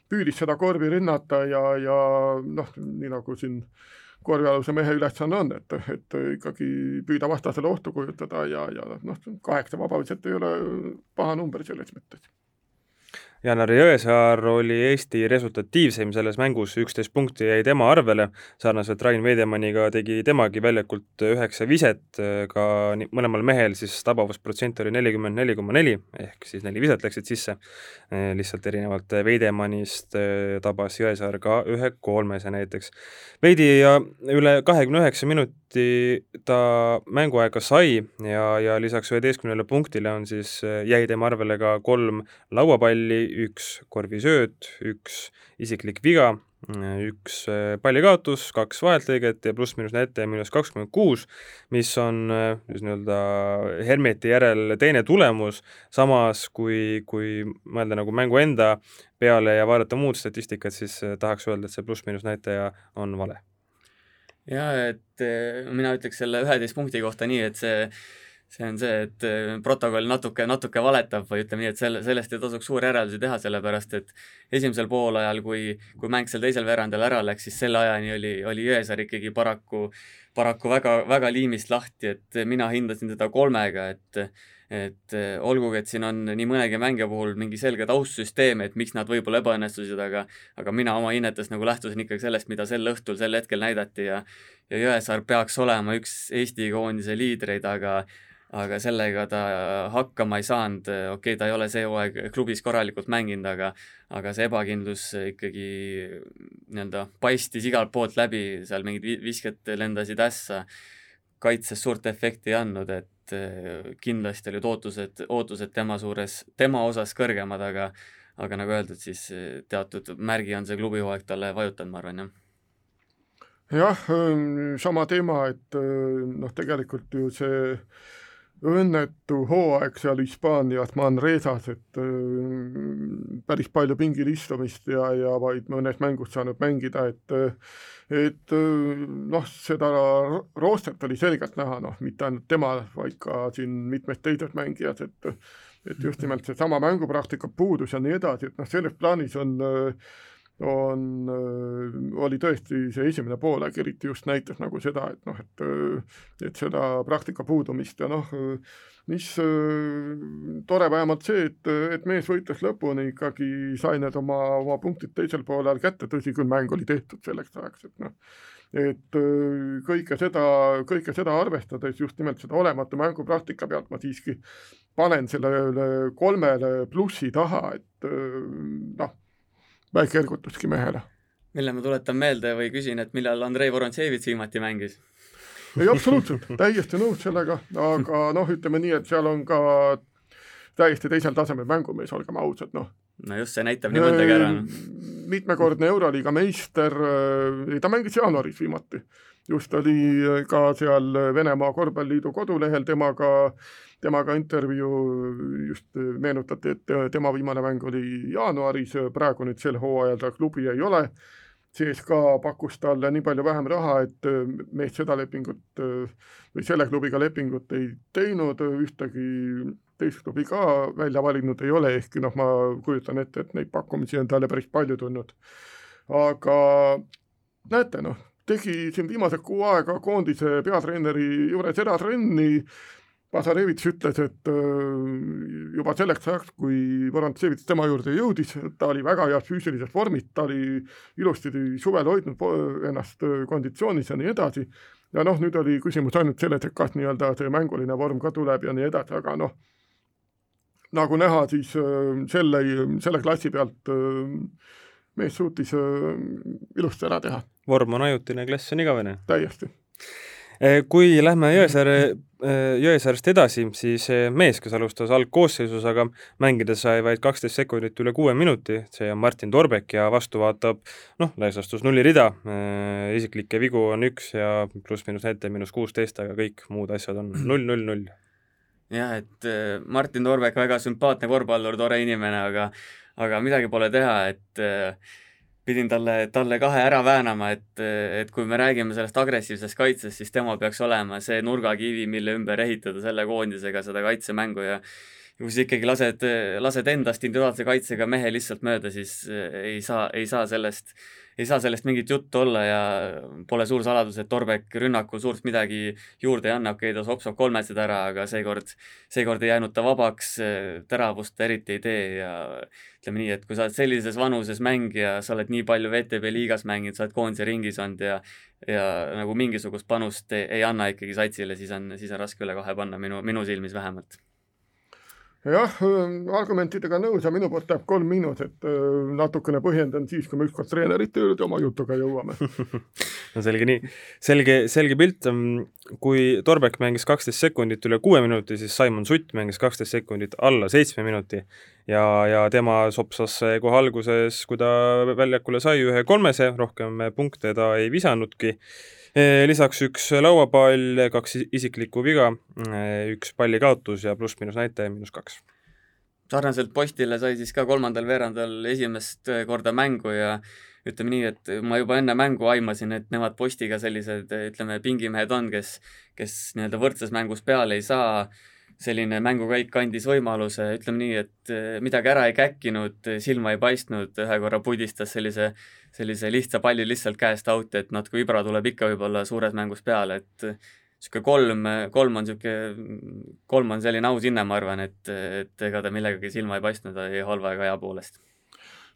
püüdis seda korvi rünnata ja, ja noh, nii nagu siin korvialuse mehe ülesanne on, et, et ikkagi püüda vastasele ohtu kujutada ja, ja noh, kaheksa vabaviset ei ole paha number selles mõttes Janar Jõesaar oli Eesti resultatiivseim selles mängus, üksteist punkti jäi tema arvele, sarnaselt Rain Veidemanniga tegi temagi väljakult üheksa viset, ka mõlemal mehel siis tabavusprotsent oli nelikümmend neli koma neli, ehk siis neli viset läksid sisse, lihtsalt erinevalt Veidemannist eh, tabas Jõesaar ka ühe kolmese näiteks. veidi ja üle kahekümne üheksa minuti ta mänguaega sai ja, ja lisaks üheteistkümnele punktile on siis, eh, jäi tema arvele ka kolm lauapalli, üks korvisööt, üks isiklik viga, üks äh, pallikaotus, kaks vaheltlõiget ja pluss-miinus näitaja miinus kakskümmend kuus, mis on äh, just nii-öelda Hermeti järel teine tulemus, samas kui, kui mõelda nagu mängu enda peale ja vaadata muud statistikat, siis tahaks öelda, et see pluss-miinus näitaja on vale. Jaa, et mina ütleks selle üheteist punkti kohta nii, et see see on see, et äh, protokoll natuke, natuke valetab või ütleme nii, et selle, sellest ei tasuks suuri järeldusi teha, sellepärast et esimesel poolajal, kui, kui mäng seal teisel veerandil ära läks, siis selle ajani oli, oli Jõesaar ikkagi paraku, paraku väga, väga liimist lahti, et mina hindasin teda kolmega, et et äh, olgugi, et siin on nii mõnegi mängija puhul mingi selge taustsüsteem, et miks nad võib-olla ebaõnnestusid, aga aga mina oma hinnetes nagu lähtusin ikkagi sellest, mida sel õhtul, sel hetkel näidati ja ja Jõesaar peaks olema üks Eesti koondise liidreid, aga aga sellega ta hakkama ei saanud, okei okay,, ta ei ole see hooaeg klubis korralikult mänginud, aga aga see ebakindlus ikkagi nii-öelda paistis igalt poolt läbi, seal mingid visked lendasid ässa, kaitses suurt efekti ei andnud, et eh, kindlasti olid ootused, ootused tema suures, tema osas kõrgemad, aga aga nagu öeldud, siis teatud märgi on see klubihooaeg talle vajutanud, ma arvan, jah. jah, sama teema, et noh, tegelikult ju see õnnetu hooaeg seal Hispaanias Manresas, et päris palju pingil istumist ja, ja vaid mõnes mängus saanud mängida, et et noh, seda roostet oli selgelt näha, noh, mitte ainult tema, vaid ka siin mitmed teised mängijad, et et just nimelt seesama mängupraktika puudus ja nii edasi, et noh, selles plaanis on äh, on, oli tõesti see esimene poolaeg eriti just näitas nagu seda, et noh, et et seda praktika puudumist ja noh, mis tore vähemalt see, et, et mees võitles lõpuni, ikkagi sai need oma, oma punktid teisel poolel kätte, tõsi küll, mäng oli tehtud selleks ajaks, et noh, et kõike seda, kõike seda arvestades just nimelt seda olematu mängupraktika pealt ma siiski panen sellele kolmele plussi taha, et noh väike ergutuski mehele. mille ma tuletan meelde või küsin, et millal Andrei Vorontsevits viimati mängis? ei, absoluutselt, täiesti nõus sellega, aga noh, ütleme nii, et seal on ka täiesti teisel tasemel mängumees, olgem ausad, noh. no just, see näitab nii mõndagi ära no.. mitmekordne Euroliiga meister, ta mängis jaanuaris viimati. just oli ka seal Venemaa Korvpalliliidu kodulehel temaga äh, temaga intervjuu just meenutati, et tema viimane mäng oli jaanuaris, praegu nüüd sel hooajal ta klubi ei ole. CSKA pakkus talle nii palju vähem raha, et mees seda lepingut või selle klubiga lepingut ei teinud, ühtegi teist klubi ka välja valinud ei ole, ehkki noh, ma kujutan ette, et neid pakkumisi on talle päris palju tulnud. aga näete noh, tegi siin viimased kuu aega koondise peatreeneri juures eratrenni, Pasarevitš ütles, et äh, juba selleks ajaks, kui Vorontsevits tema juurde jõudis, ta oli väga heas füüsilises vormis, ta oli ilusti suvel hoidnud ennast äh, konditsioonis ja nii edasi, ja noh, nüüd oli küsimus ainult selles, et kas nii-öelda see mänguline vorm ka tuleb ja nii edasi, aga noh, nagu näha, siis äh, selle, selle klassi pealt mees suutis ilusti ära teha. vorm on ajutine, klass on igavene. täiesti kui lähme Jõesaare Jõesaarest edasi, siis mees, kes alustas algkoosseisus, aga mängides sai vaid kaksteist sekundit üle kuue minuti, see on Martin Torbek ja vastu vaatab noh, laias laastus nullirida, äh, isiklikke vigu on üks ja pluss-miinus näitaja miinus kuusteist, aga kõik muud asjad on null, null, null. jah, et äh, Martin Torbek, väga sümpaatne korvpallur, tore inimene, aga aga midagi pole teha, et pidin talle, talle kahe ära väänama, et, et kui me räägime sellest agressiivsest kaitsest, siis tema peaks olema see nurgakivi, mille ümber ehitada selle koondisega seda kaitsemängu ja kui sa ikkagi lased, lased endast individuaalse kaitsega mehe lihtsalt mööda, siis ei saa, ei saa sellest ei saa sellest mingit juttu olla ja pole suur saladus, et Torbek rünnakul suurt midagi juurde ei anna, okei okay,, ta sopsab kolmesed ära, aga seekord, seekord ei jäänud ta vabaks, teravust ta eriti ei tee ja ütleme nii, et kui sa oled sellises vanuses mängija, sa oled nii palju VTB liigas mänginud, sa oled koondise ringis olnud ja ja nagu mingisugust panust ei, ei anna ikkagi satsile, siis on, siis on raske üle kahe panna, minu, minu silmis vähemalt jah, ähm, argumentidega nõus ja minu poolt läheb kolm miinuset, äh, natukene põhjendan siis, kui me ükskord treenerite juurde oma jutuga jõuame. [LAUGHS] No selge nii, selge, selge pilt, ähm, kui Torbek mängis kaksteist sekundit üle kuue minuti, siis Simon Sutt mängis kaksteist sekundit alla seitsme minuti. Ja, ja tema sopsas kohe alguses, kui ta väljakule sai ühe kolmese, rohkem punkte ta ei visanudki lisaks üks lauapall, kaks isiklikku viga, üks palli kaotus ja pluss-miinus näitaja miinus kaks. sarnaselt Postile sai siis ka kolmandal veerandal esimest korda mängu ja ütleme nii, et ma juba enne mängu aimasin, et nemad Postiga sellised, ütleme, pingimehed on, kes, kes nii-öelda võrdses mängus peale ei saa selline mängukäik andis võimaluse, ütleme nii, et midagi ära ei käkkinud, silma ei paistnud, ühe korra pudistas sellise sellise lihtsa palli lihtsalt käest out, et natuke vibra tuleb ikka võib-olla suures mängus peale, et niisugune kolm, kolm on niisugune, kolm on selline aushinne, ma arvan, et, et ega ta millegagi silma ei paistnud ei halva ega hea poolest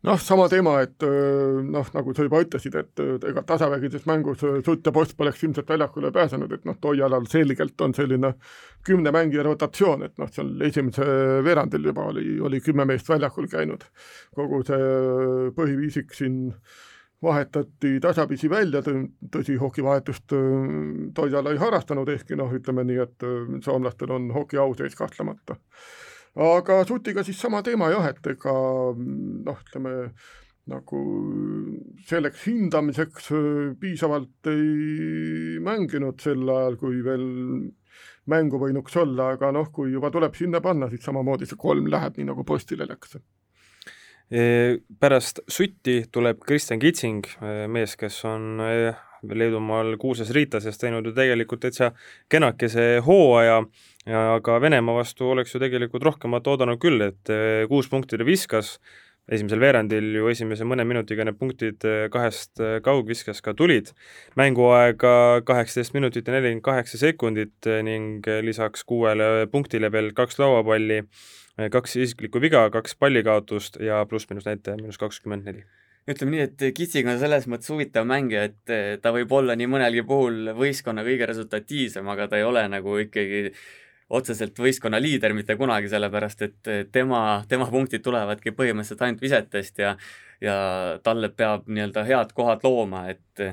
noh, sama teema, et noh, nagu sa juba ütlesid, et ega tasavägises mängus Sutt ja Post poleks ilmselt väljakule pääsenud, et noh, Toialal selgelt on selline kümne mängija rotatsioon, et noh, seal esimesel veerandil juba oli, oli kümme meest väljakul käinud. kogu see põhiviisik siin vahetati tasapisi välja, tõsi, hokivahetust Toiala ei harrastanud, ehkki noh, ütleme nii, et soomlastel on hoki au sees kahtlemata aga Sutiga siis sama teema jah, et ega noh, ütleme nagu selleks hindamiseks äh, piisavalt ei mänginud sel ajal, kui veel mängu võinuks olla, aga noh, kui juba tuleb sinna panna, siis samamoodi see kolm läheb, nii nagu postile läks. Pärast Sutti tuleb Kristjan Kitsing, mees, kes on Leedumaal kuulsas Riitases teinud ju tegelikult täitsa kenakese hooaja, aga Venemaa vastu oleks ju tegelikult rohkemat oodanud küll, et kuus punkti ta viskas, esimesel veerandil ju esimese mõne minutiga need punktid kahest kaugviskest ka tulid. mänguaega kaheksateist minutit ja nelikümmend kaheksa sekundit ning lisaks kuuele punktile veel kaks lauapalli kaks isiklikku viga, kaks pallikaotust ja pluss-miinus näitaja miinus kakskümmend neli ütleme nii, et Kitsing on selles mõttes huvitav mängija, et ta võib olla nii mõnelgi puhul võistkonna kõige resultatiivsem, aga ta ei ole nagu ikkagi otseselt võistkonna liider mitte kunagi, sellepärast et tema, tema punktid tulevadki põhimõtteliselt ainult visetest ja ja talle peab nii-öelda head kohad looma, et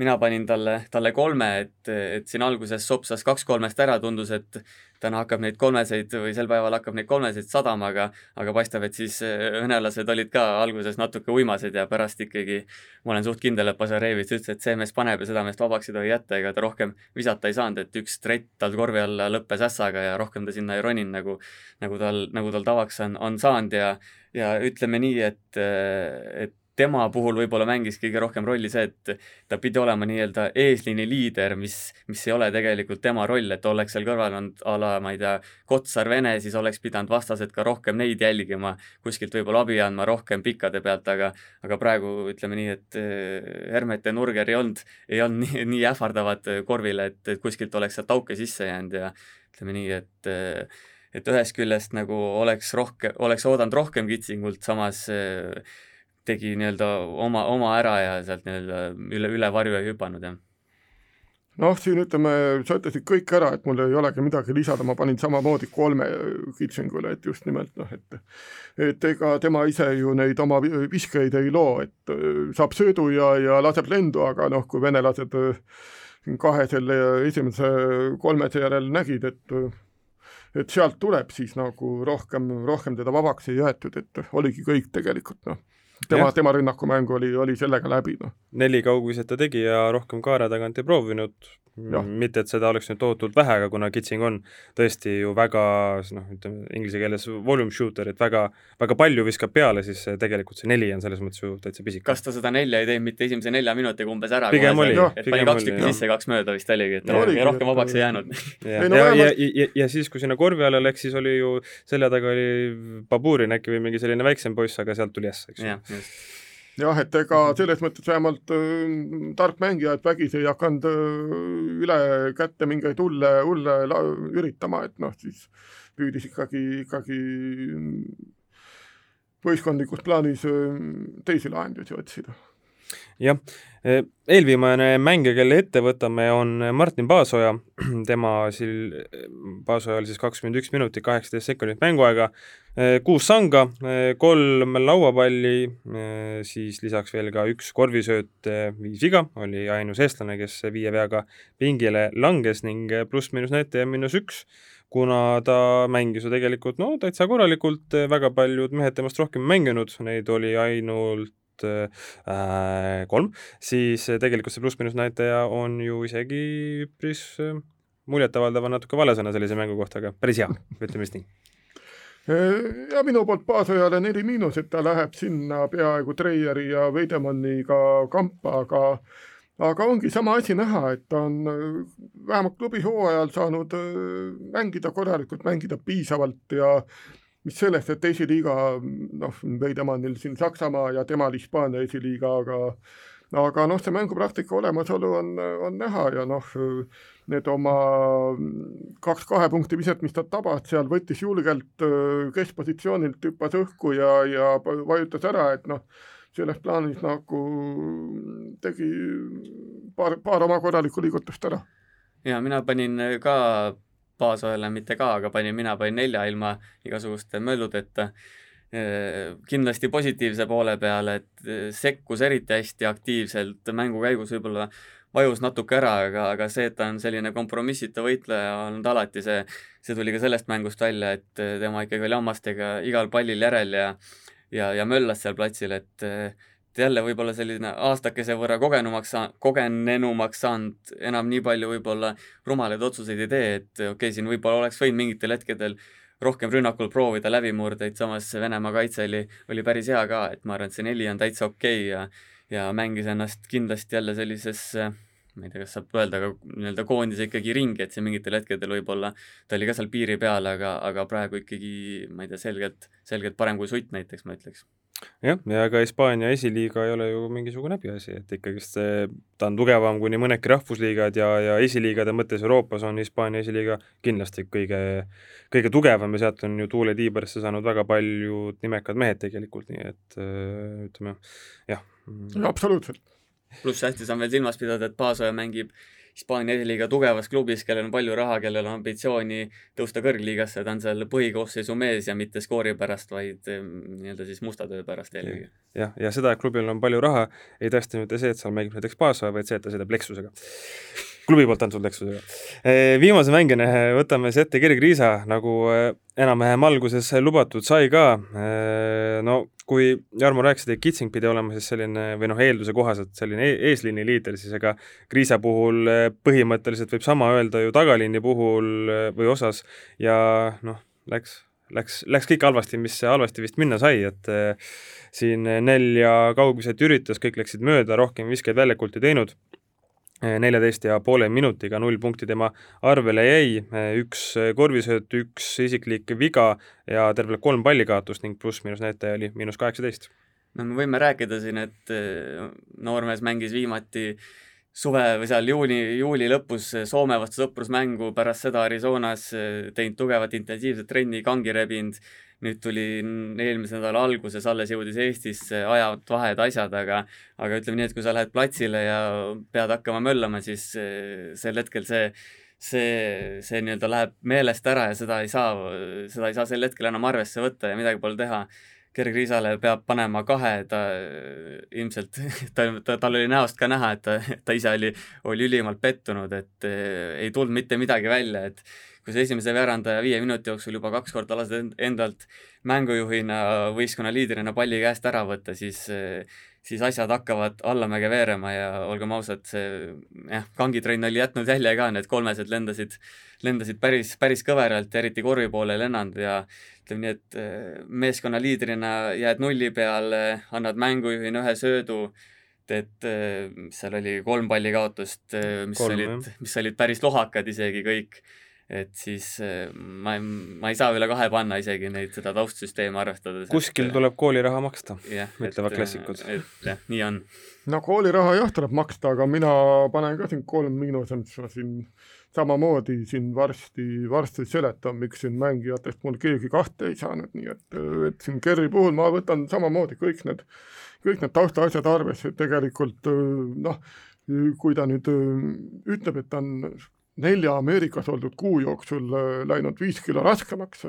mina panin talle, talle kolme, et, et siin alguses sopsas kaks kolmest ära, tundus, et täna hakkab neid kolmeseid või sel päeval hakkab neid kolmeseid sadama, aga aga paistab, et siis venelased olid ka alguses natuke uimased ja pärast ikkagi ma olen suht kindel, et Bazarevitš ütles, et see mees paneb ja seda meest vabaks ei tohi jätta, ega ta rohkem visata ei saanud, et üks trett tal korvi alla lõppes ässaga ja rohkem ta sinna ei roninud, nagu nagu tal, nagu tal tavaks on, on saanud ja ja ütleme nii, et, et tema puhul võib-olla mängis kõige rohkem rolli see, et ta pidi olema nii-öelda eesliini liider, mis, mis ei ole tegelikult tema roll, et oleks seal kõrval olnud a la, ma ei tea, Kotsar Vene, siis oleks pidanud vastased ka rohkem neid jälgima, kuskilt võib-olla abi andma rohkem pikkade pealt, aga aga praegu ütleme nii, et eh, Hermet ja Nurger ei olnud, ei olnud nii, nii ähvardavad korvile, et, et kuskilt oleks sealt auke sisse jäänud ja ütleme nii, et äh, et ühest küljest nagu oleks rohkem, oleks oodanud rohkem Kitsingult, samas äh, tegi nii-öelda oma, oma ära ja sealt nii-öelda üle, üle varju ei hüpanud, jah. Noh, siin ütleme, sa ütlesid kõik ära, et mul ei olegi midagi lisada, ma panin samamoodi kolme Kitsingule, et just nimelt noh, et et ega tema ise ju neid oma viskeid ei loo, et äh, saab söödu ja, ja laseb lendu, aga noh, kui venelased siin kahe selle esimese kolmese järel nägid, et et sealt tuleb siis nagu rohkem, rohkem teda vabaks ei jäetud, et oligi kõik tegelikult noh tema, tema rünnakumäng oli, oli sellega läbi, noh. neli kaugviset ta tegi ja rohkem kaare tagant ei proovinud, mitte et seda oleks nüüd tohutult vähe, aga kuna Kitsing on tõesti ju väga noh, ütleme inglise keeles volume shooter, et väga, väga palju viskab peale, siis tegelikult see neli on selles mõttes ju täitsa pisike. kas ta seda nelja ei teinud mitte esimese nelja minutiga umbes ära? pigem oli. et pani kaks tükki sisse, kaks mööda vist oligi, et no, ja rohkem vabaks ei jäänud. ja, ja, ja, ja, ja, ja siis, kui sinna korvi alla läks, siis oli ju selja taga oli Baburin äkki või mingi selline väiksem poiss, aga sealt tuli äss, eks ju jah, et ega selles mõttes vähemalt äh, tark mängija, et vägisi ei hakanud äh, üle kätte mingeid hulle, hulle üritama, et noh, siis püüdis ikkagi, ikkagi võistkondlikus plaanis äh, teisi lahendusi otsida jah, e, eelviimane mängija, kelle ette võtame, on Martin Paasoja, [CLEARS THROAT] tema sil-, Paasojal siis kakskümmend üks minutit, kaheksateist sekundit mänguaega, e, kuus sanga, e, kolm lauapalli, siis lisaks veel ka üks korvisööt, viis viga, oli ainus eestlane, kes viie veaga pingile langes ning pluss-miinus näitaja miinus üks, kuna ta mängis ju tegelikult no täitsa korralikult, väga paljud mehed temast rohkem mänginud, neid oli ainult äh, kolm, siis tegelikult see pluss-miinus näitaja on ju isegi üpris äh, muljetavaldav on natuke vale sõna sellise mängu kohta, aga päris hea, ütleme siis nii. Äh, ja minu poolt baasajale neli miinus, et ta läheb sinna peaaegu Treieri ja Veidemanniga kampa, aga aga ongi sama asi näha, et ta on äh, vähemalt klubi hooajal saanud mängida korralikult, mängida piisavalt ja mis sellest, et esiliiga noh, Veidemannil siin Saksamaa ja temal Hispaania esiliiga, aga aga noh, see mängupraktika olemasolu on, on näha ja noh, need oma kaks kahe punkti viset, mis ta tabas seal, võttis julgelt keskpositsioonilt, hüppas õhku ja, ja vajutas ära, et noh, selles plaanis nagu tegi paar, paar oma korralikku liigutust ära. ja mina panin ka baasojale mitte ka, aga panin, mina panin nelja ilma igasuguste mölludeta. kindlasti positiivse poole peale, et sekkus eriti hästi aktiivselt mängu käigus, võib-olla vajus natuke ära, aga, aga see, et ta on selline kompromissita võitleja olnud alati, see, see tuli ka sellest mängust välja, et tema ikkagi oli hammastega igal pallil järel ja ja, ja möllas seal platsil, et jälle võib-olla selline aastakese võrra kogenumaks saa-, kogenenumaks saanud, enam nii palju võib-olla rumalaid otsuseid ei tee, et okei okay,, siin võib-olla oleks võinud mingitel hetkedel rohkem rünnakul proovida läbimurdeid, samas Venemaa kaitse oli, oli päris hea ka, et ma arvan, et see neli on täitsa okei okay ja ja mängis ennast kindlasti jälle sellisesse ma ei tea, kas saab öelda, aga nii-öelda koondise ikkagi ringi, et see mingitel hetkedel võib-olla ta oli ka seal piiri peal, aga, aga praegu ikkagi ma ei tea, selgelt, selgelt parem kui Sutt näiteks, ma ütleks jah, ja ka Hispaania esiliiga ei ole ju mingisugune häbiasi, et ikkagist see, ta on tugevam kui nii mõnedki rahvusliigad ja, ja esiliigade mõttes Euroopas on Hispaania esiliiga kindlasti kõige, kõige tugevam ja sealt on ju Tuule Tiiberisse saanud väga paljud nimekad mehed tegelikult, nii et ütleme jah. absoluutselt. pluss tähtis on veel silmas pidada, et Paasoja mängib Hispaania esiliiga tugevas klubis, kellel on palju raha, kellel on ambitsiooni tõusta kõrgliigasse, ta on seal põhikoosseisu mees ja mitte skoori pärast, vaid nii-öelda siis musta töö pärast eelkõige. jah, ja seda, et klubil on palju raha, ei tõesta mitte see, et seal mängib näiteks Paasova, vaid see, et ta sõidab Lexusega klubi poolt antud Lexusega. Viimase mängina võtame siis ette Gerg Riisa, nagu enam-vähem alguses lubatud sai ka. no kui Jarmo rääkis, et Kitsing pidi olema siis selline või noh, eelduse kohaselt selline e eesliini liider, siis ega Kriisa puhul põhimõtteliselt võib sama öelda ju tagaliini puhul või osas ja noh, läks, läks, läks kõik halvasti, mis halvasti vist minna sai, et siin nelja kaugviset üritas, kõik läksid mööda, rohkem viskeid väljakult ei teinud neljateist ja poole minutiga null punkti tema arvele jäi, üks korvisööt, üks isiklik viga ja tervelt kolm pallikaotust ning pluss-miinus näitaja oli miinus kaheksateist. no me võime rääkida siin, et eh, noormees mängis viimati suve või seal juuni, juuli lõpus Soome vastu sõprusmängu, pärast seda Arizonas eh, teinud tugevat intensiivset trenni, kangi rebinud nüüd tuli eelmise nädala alguses, alles jõudis Eestisse, ajavad vahed asjad, aga aga ütleme nii, et kui sa lähed platsile ja pead hakkama möllama, siis eh, sel hetkel see see, see nii-öelda läheb meelest ära ja seda ei saa, seda ei saa sel hetkel enam arvesse võtta ja midagi pole teha. Gerg Riisale peab panema kahe, ta ilmselt, [LAUGHS] ta, ta, tal oli näost ka näha, et ta, ta ise oli, oli ülimalt pettunud, et eh, ei tulnud mitte midagi välja, et kui sa esimese veerandaja viie minuti jooksul juba kaks korda lased endalt mängujuhina, võistkonna liidrina palli käest ära võtta, siis siis asjad hakkavad allamäge veerema ja olgem ausad, see jah, kangitrenn oli jätnud jälje ka, need kolmesed lendasid, lendasid päris, päris kõveralt, eriti korvi poole ei lennanud ja ütleme nii, et eh, meeskonna liidrina jääd nulli peale, annad mängujuhina ühe söödu, et eh, seal oli kolm palli kaotust, eh, mis kolm, olid, mis olid päris lohakad isegi kõik et siis äh, ma, ma ei saa üle kahe panna isegi neid, seda taustsüsteemi arvestades. kuskil et, tuleb kooliraha maksta, ütlevad klassikud. et jah, nii on. no kooliraha jah, tuleb maksta, aga mina panen ka siin kolm miinusent, ma siin samamoodi siin varsti, varsti seletan, miks siin mängijatest mul keegi kahte ei saanud, nii et, et siin Kerri puhul ma võtan samamoodi kõik need, kõik need taustaasjad arvesse, et tegelikult noh, kui ta nüüd ütleb, et ta on nelja Ameerikas oldud kuu jooksul äh, läinud viis kilo raskemaks.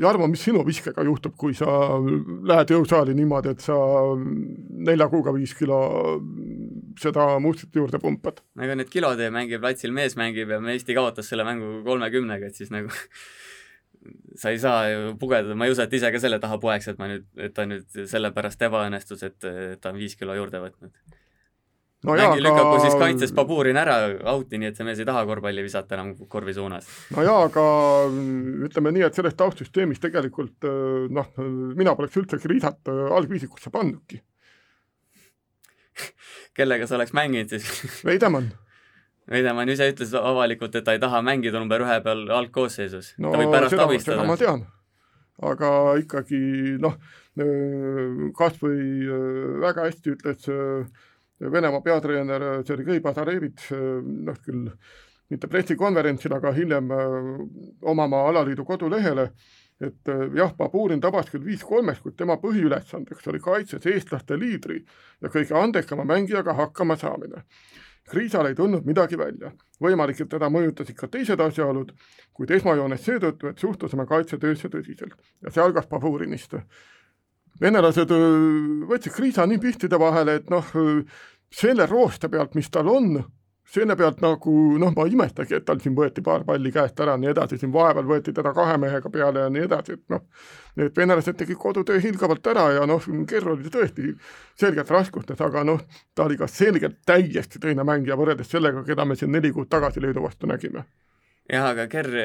Jarmo, mis sinu viskega juhtub, kui sa lähed jõusaali niimoodi, et sa nelja kuuga viis kilo seda mustrit juurde pumpad? ega need kilod ei mängi, platsil mees mängib ja Eesti kaotas selle mängu kolmekümnega, et siis nagu [LAUGHS] sa ei saa ju pugeda, ma ei usu, et ise ka selle taha poeks, et ma nüüd, et ta nüüd sellepärast ebaõnnestus, et ta on viis kilo juurde võtnud no mängil aga... lükaku siis kaitses Baburin ära out'i, nii et see mees ei taha korvpalli visata enam korvi suunas. no jaa, aga ütleme nii, et sellest taustsüsteemist tegelikult noh, mina poleks üldse Kriisat algviisikusse pannudki kellega sa oleks mänginud siis [LAUGHS] Veidemann Veidemann ise ütles avalikult, et ta ei taha mängida number ühe peal algkoosseisus no,. ta võib pärast seda, abistada. ma tean. aga ikkagi noh, kas või väga hästi ütles Venemaa peatreener Sergei Bazarevitš, noh küll mitte pressikonverentsil, aga hiljem äh, omamaa alaliidu kodulehele, et äh, jah, Baburin tabas küll viis kolmest, kuid tema põhiülesandeks oli kaitses eestlaste liidri ja kõige andekama mängijaga hakkama saamine. Kriisal ei tulnud midagi välja. võimalik, et teda mõjutasid ka teised asjaolud, kuid esmajoones seetõttu, et suhtusime kaitsetöösse tõsiselt ja see algas Baburinist venelased võtsid Kriisa nii pihtide vahele, et noh, selle rooste pealt, mis tal on, selle pealt nagu noh, ma ei imestagi, et tal siin võeti paar palli käest ära ja nii edasi, siin vahepeal võeti teda kahe mehega peale ja nii edasi, et noh, need venelased tegid kodutöö hiilgavalt ära ja noh, Kerr oli tõesti selgelt raskustes, aga noh, ta oli ka selgelt täiesti teine mängija võrreldes sellega, keda me siin neli kuud tagasi Leedu vastu nägime jah, aga Kerr,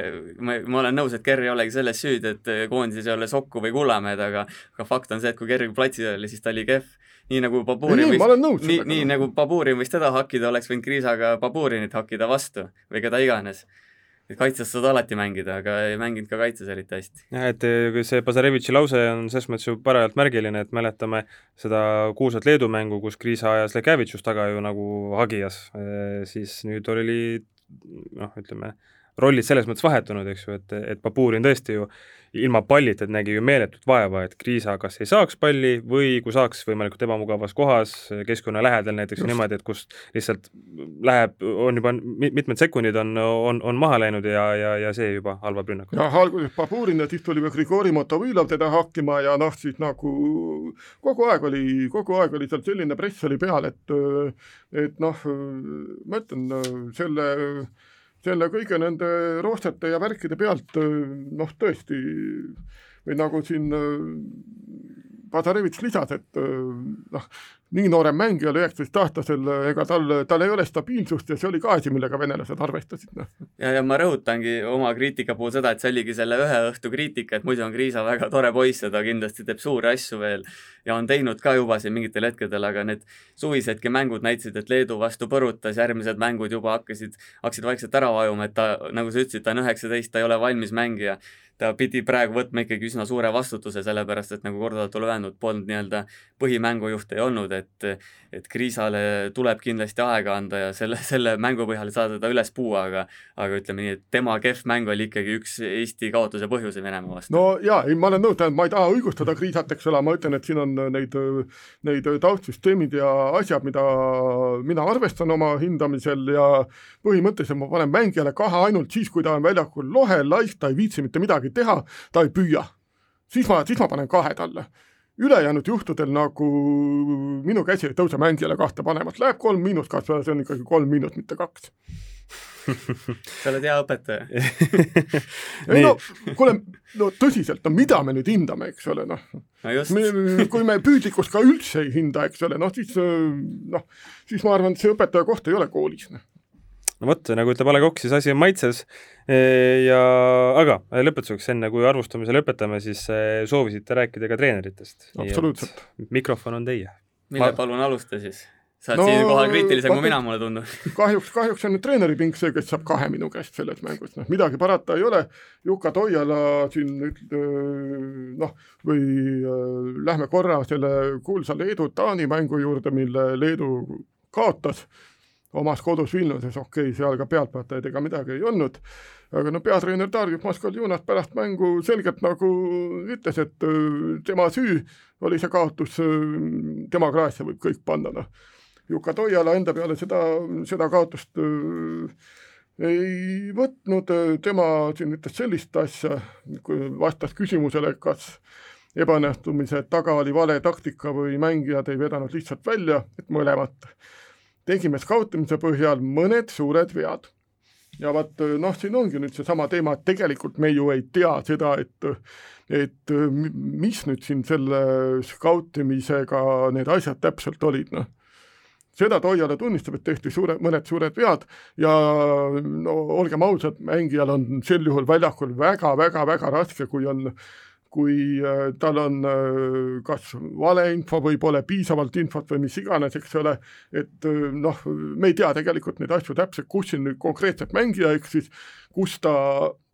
ma, ma olen nõus, et Kerr ei olegi selles süüdi, et koondises ei ole Sokku või Kullamäed, aga aga fakt on see, et kui Kerr platsil oli, siis ta oli kehv. nii nagu Baburi võis, nii, nii nagu Baburi võis teda hakkida, oleks võinud Kriisaga Baburinit hakkida vastu või keda iganes. et kaitses saad alati mängida, aga ei mänginud ka kaitses eriti hästi. jah, et see Bazarevitši lause on selles mõttes ju parajalt märgiline, et mäletame seda kuulsat Leedu mängu, kus Kriisa ajas Lekevitšus taga ju nagu hagias, siis nüüd oli noh, ütleme, rollid selles mõttes vahetunud, eks ju, et, et Baburin tõesti ju ilma pallita nägi ju meeletut vaeva, et Kriisa kas ei saaks palli või kui saaks, võimalikult ebamugavas kohas, keskkonna lähedal näiteks niimoodi, et kus lihtsalt läheb, on juba mitmed sekundid on, on, on maha läinud ja, ja, ja see juba halvab rünnakut. jah, alguses Baburin ja siis tuli veel Grigori Motovilov teda hakkima ja noh, siis nagu kogu aeg oli, kogu aeg oli seal selline press oli peal, et et noh, ma ütlen, selle selle kõige nende roostete ja värkide pealt noh, tõesti või nagu siin Pazarevitš lisas, et noh, nii noorem mängijal, üheksateistaastasel, ega tal, tal ei ole stabiilsust ja see oli ka asi, millega venelased arvestasid, noh. ja, ja ma rõhutangi oma kriitika puhul seda, et see oligi selle ühe õhtu kriitika, et muidu on Kriisa väga tore poiss ja ta kindlasti teeb suuri asju veel ja on teinud ka juba siin mingitel hetkedel, aga need suvisedki mängud näitasid, et Leedu vastu põrutas, järgmised mängud juba hakkasid, hakkasid vaikselt ära vajuma, et ta, nagu sa ütlesid, ta on üheksateist, ta ei ole valmis mängija ta pidi praegu võtma ikkagi üsna suure vastutuse, sellepärast et nagu korduvalt olen öelnud, polnud nii-öelda põhimängujuht ei olnud, et et Kriisale tuleb kindlasti aega anda ja selle, selle mängu põhjal ei saa teda üles puua, aga aga ütleme nii, et tema kehv mäng oli ikkagi üks Eesti kaotuse põhjusi Venemaa vastu. no jaa, ei ma olen nõus, tähendab, ma ei taha õigustada Kriisat, eks ole, ma ütlen, et siin on neid, neid taustsüsteemid ja asjad, mida mina arvestan oma hindamisel ja põhimõtteliselt ma panen mängijale kahe ainult siis, kui ta on väljakul lohe, laisk, ta ei viitsi mitte midagi teha, ta ei püüa. siis ma, siis ma panen kahe talle ülejäänud juhtudel nagu minu käsi ei tõuse mängijale kahte panemat, läheb kolm miinus kas see on ikkagi kolm miinus, mitte kaks. Sa oled hea õpetaja. Ei no kuule, no tõsiselt, no mida me nüüd hindame, eks ole, noh. No. kui me püüdlikkust ka üldse ei hinda, eks ole, noh siis noh, siis ma arvan, et see õpetaja koht ei ole koolis, noh no vot, nagu ütleb A Le Coq, siis asi on maitses ja aga lõpetuseks, enne kui arvustamise lõpetame, siis e, soovisite rääkida ka treeneritest. absoluutselt. mikrofon on teie. mille ma... palun alusta siis? sa oled no, siinkohal kriitilisem kui mina, mulle tundub [LAUGHS] kahjuks, kahjuks on nüüd treeneriping see, kes saab kahe minu käest selles mängus, noh midagi parata ei ole. Juka Toiala siin nüüd noh, või äh, lähme korra selle kuulsa Leedu-Taani mängu juurde, mille Leedu kaotas omas kodus Vilniuses, okei okay,, seal ka pealtvaatajaid ega midagi ei olnud, aga no peatreener Darjuk Maskoljunas pärast mängu selgelt nagu ütles, et äh, tema süü oli see kaotus, äh, tema kraesse võib kõik panna, noh. Juka Toiala enda peale seda, seda kaotust äh, ei võtnud, tema siin ütles sellist asja, kui vastas küsimusele, kas ebaõnnestumise taga oli vale taktika või mängijad ei vedanud lihtsalt välja, et mõlemat tegime skautimise põhjal mõned suured vead. ja vaat noh, siin ongi nüüd seesama teema, et tegelikult me ju ei tea seda, et et mis nüüd siin selle skautimisega need asjad täpselt olid, noh seda Toiala tunnistab, et tehti suure, mõned suured vead ja no olgem ausad, mängijal on sel juhul väljakul väga-väga-väga raske, kui on kui äh, tal on äh, kas valeinfo või pole piisavalt infot või mis iganes, eks ole, et äh, noh, me ei tea tegelikult neid asju täpselt, kus siin nüüd konkreetselt mängija eksis, kus ta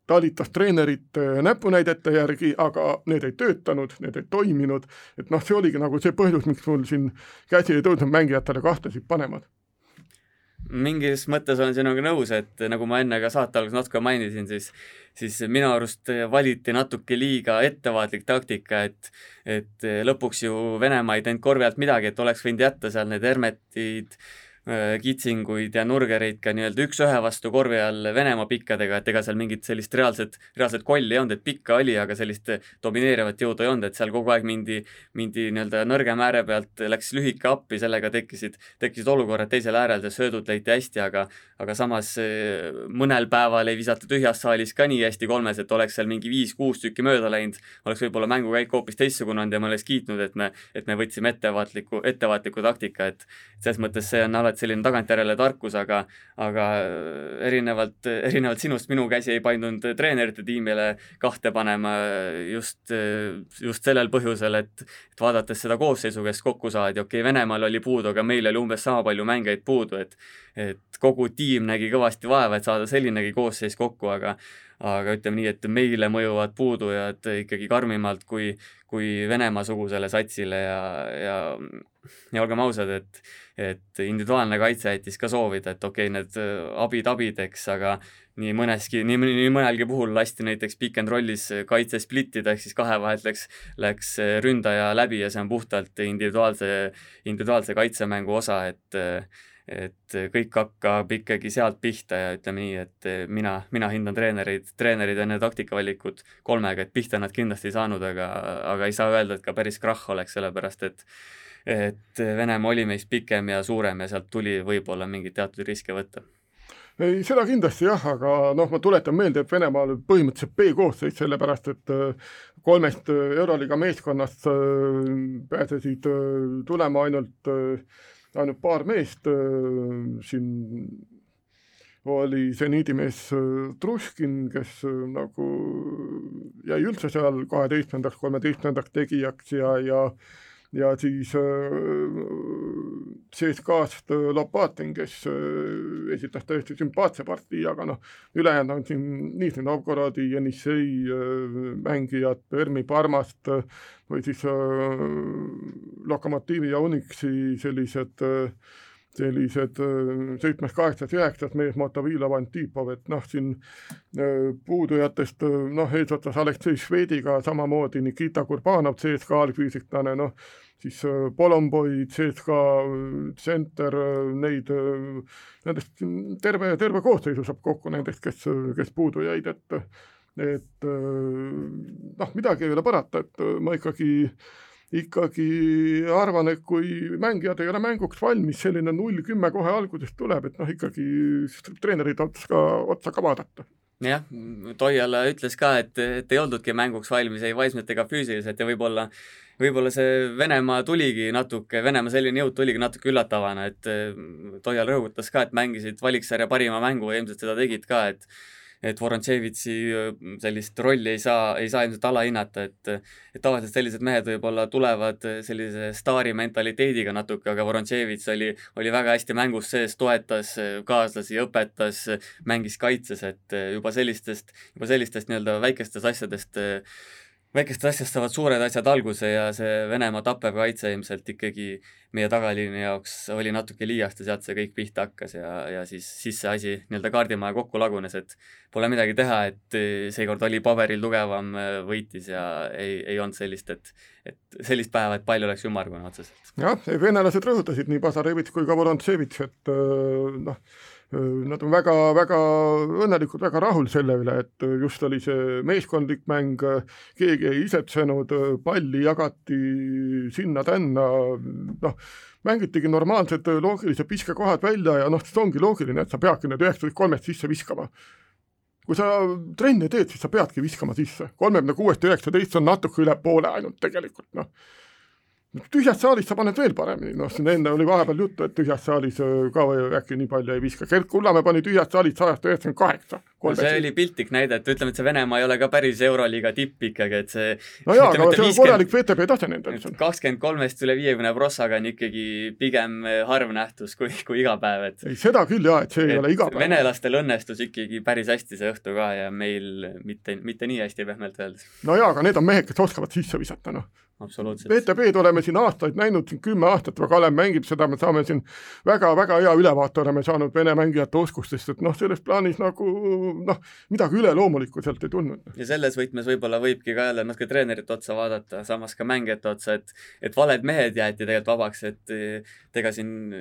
talitas treenerit näpunäidete järgi, aga need ei töötanud, need ei toiminud, et noh, see oligi nagu see põhjus, miks mul siin käsi ei tõusnud mängijatele kahtesid panema mingis mõttes olen sinuga nõus, et nagu ma enne ka saate alguses natuke mainisin, siis siis minu arust valiti natuke liiga ettevaatlik taktika, et et lõpuks ju Venemaa ei teinud korvi alt midagi, et oleks võinud jätta seal need Hermetid, Äh, kitsinguid ja nurgereid ka nii-öelda üks-ühe vastu korvi all Venemaa pikkadega, et ega seal mingit sellist reaalset, reaalset kolli ei olnud, et pikka oli, aga sellist domineerivat jõudu ei olnud, et seal kogu aeg mindi, mindi nii-öelda nõrgema ääre pealt, läks lühike appi, sellega tekkisid, tekkisid olukorrad teisel äärel, see söödud leiti hästi, aga aga samas äh, mõnel päeval ei visata tühjas saalis ka nii hästi kolmes, et oleks seal mingi viis-kuus tükki mööda läinud, oleks võib-olla mängukäik hoopis teistsugune olnud ja ma oleks kiitnud, et me, et me võtsime ettevaatliku, ettevaatliku taktika, et selles mõttes see on alati et selline tagantjärele tarkus, aga aga erinevalt, erinevalt sinust minu käsi ei paindunud treenerite tiimile kahte panema just, just sellel põhjusel, et et vaadates seda koosseisu, kes kokku saadi, okei okay,, Venemaal oli puudu, aga meil oli umbes sama palju mängijaid puudu, et et kogu tiim nägi kõvasti vaeva, et saada sellinegi koosseis kokku, aga aga ütleme nii, et meile mõjuvad puudujad ikkagi karmimalt kui, kui Venemaa-sugusele satsile ja, ja ja olgem ausad, et, et individuaalne kaitse jättis ka soovida, et okei okay,, need äh, abid abideks, aga nii mõneski, nii, nii mõnelgi puhul lasti näiteks pick and roll'is kaitse splittida, ehk siis kahe vahelt läks, läks äh, ründaja läbi ja see on puhtalt individuaalse, individuaalse kaitsemängu osa, et et kõik hakkab ikkagi sealt pihta ja ütleme nii, et mina, mina hindan treenereid, treenerid on need taktikavalikud kolmega, et pihta nad kindlasti ei saanud, aga, aga ei saa öelda, et ka päris krahh oleks, sellepärast et et Venemaa oli meist pikem ja suurem ja sealt tuli võib-olla mingeid teatud riske võtta. Ei, seda kindlasti jah, aga noh, ma tuletan meelde, et Venemaal põhimõtteliselt B-koosseis, sellepärast et äh, kolmest äh, Euroliiga meeskonnast äh, pääsesid tulema ainult, ainult paar meest, siin oli seniidimees Truškin, kes nagu jäi üldse seal kaheteistkümnendaks, kolmeteistkümnendaks tegijaks ja, ja ja siis äh, CSKA-st äh, Lopatin, kes äh, esitas täiesti sümpaatse partii, aga noh, ülejäänud on siin Nižni Novgorodi, Jenissei mängijad, Permi Parmast või siis Lokomotiivi ja Unixi sellised äh, sellised seitsmes, kaheksas, üheksas mees, Motovilov, Antipov, et noh, siin puudujatest noh, eesotsas Aleksei Švediga samamoodi Nikita Kurbanov, CSKA algfüüsiklane, noh, siis Polomboi, CSKA tsenter, neid, nendest terve, terve koosseisu saab kokku nendest, kes, kes puudu jäid, et et noh, midagi ei ole parata, et ma ikkagi äh, ikkagi arvan, et kui mängijad ei ole mänguks valmis, selline null kümme kohe algusest tuleb, et noh, ikkagi treenerid otsas ka, otsa ka vaadata. Jah, Toiala ütles ka, et, et ei oldudki mänguks valmis ei vaimselt ega füüsiliselt ja võib-olla võib-olla see Venemaa tuligi natuke, Venemaa selline jõud tuligi natuke üllatavana, et Toial rõhutas ka, et mängisid valiksarja parima mängu ja ilmselt seda tegid ka, et et Vorontsevitsi sellist rolli ei saa, ei saa ilmselt alahinnata, et et tavaliselt sellised mehed võib-olla tulevad sellise staari mentaliteediga natuke, aga Vorontsevits oli, oli väga hästi mängus sees, toetas kaaslasi, õpetas, mängis kaitses, et juba sellistest, juba sellistest nii-öelda väikestest asjadest väikestest asjast saavad suured asjad alguse ja see Venemaa tappev kaitse ilmselt ikkagi meie tagaliini jaoks oli natuke liiast ja sealt see kõik pihta hakkas ja, ja siis, siis see asi nii-öelda kaardimaja kokku lagunes, et pole midagi teha, et seekord oli paberil tugevam, võitis ja ei, ei olnud sellist, et et sellist päeva, et pall oleks ümmargune otseselt. jah, venelased rõhutasid, nii Bazarevitš kui ka Vorontsevitš, et noh, nad on väga-väga õnnelikud, väga rahul selle üle, et just oli see meeskondlik mäng, keegi ei isetsenud, palli jagati sinna-tänna, noh, mängitigi normaalsed loogilised viskekohad välja ja noh, see ongi loogiline, et sa peadki need üheksateist kolmest sisse viskama. kui sa trenne teed, siis sa peadki viskama sisse, kolmekümne kuuest üheksateist on natuke üle poole ainult tegelikult, noh tühjas saalis sa paned veel paremini, noh, siin enne oli vahepeal juttu, et tühjas saalis äh, ka äkki nii palju ei viska, Gerd Kullamäe pani tühjas saalis sajast üheksakümmend kaheksa. no see oli piltlik näide, et ütleme, et see Venemaa ei ole ka päris Euroliiga tipp ikkagi, et see no jaa, aga see on 50, korralik VTB tase nendel. kakskümmend kolmest üle viiekümne prossaga on ikkagi pigem äh, harv nähtus kui, kui iga päev, et ei, seda küll jaa, et see ei ole iga päev. venelastel õnnestus ikkagi päris hästi see õhtu ka ja meil mitte, mitte nii hästi pehmelt öeldes. no jaa, aga need on mehed, kes oskavad sisse visata, noh absoluutselt. VTB-d oleme siin aastaid näinud, siin kümme aastat juba Kalev mängib seda, me saame siin väga-väga hea ülevaate oleme saanud vene mängijate oskustest, et noh, selles plaanis nagu noh, midagi üleloomulikku sealt ei tulnud. ja selles võtmes võib-olla võibki ka jälle natuke treenerite otsa vaadata, samas ka mängijate otsa, et et valed mehed jäeti tegelikult vabaks, et ega siin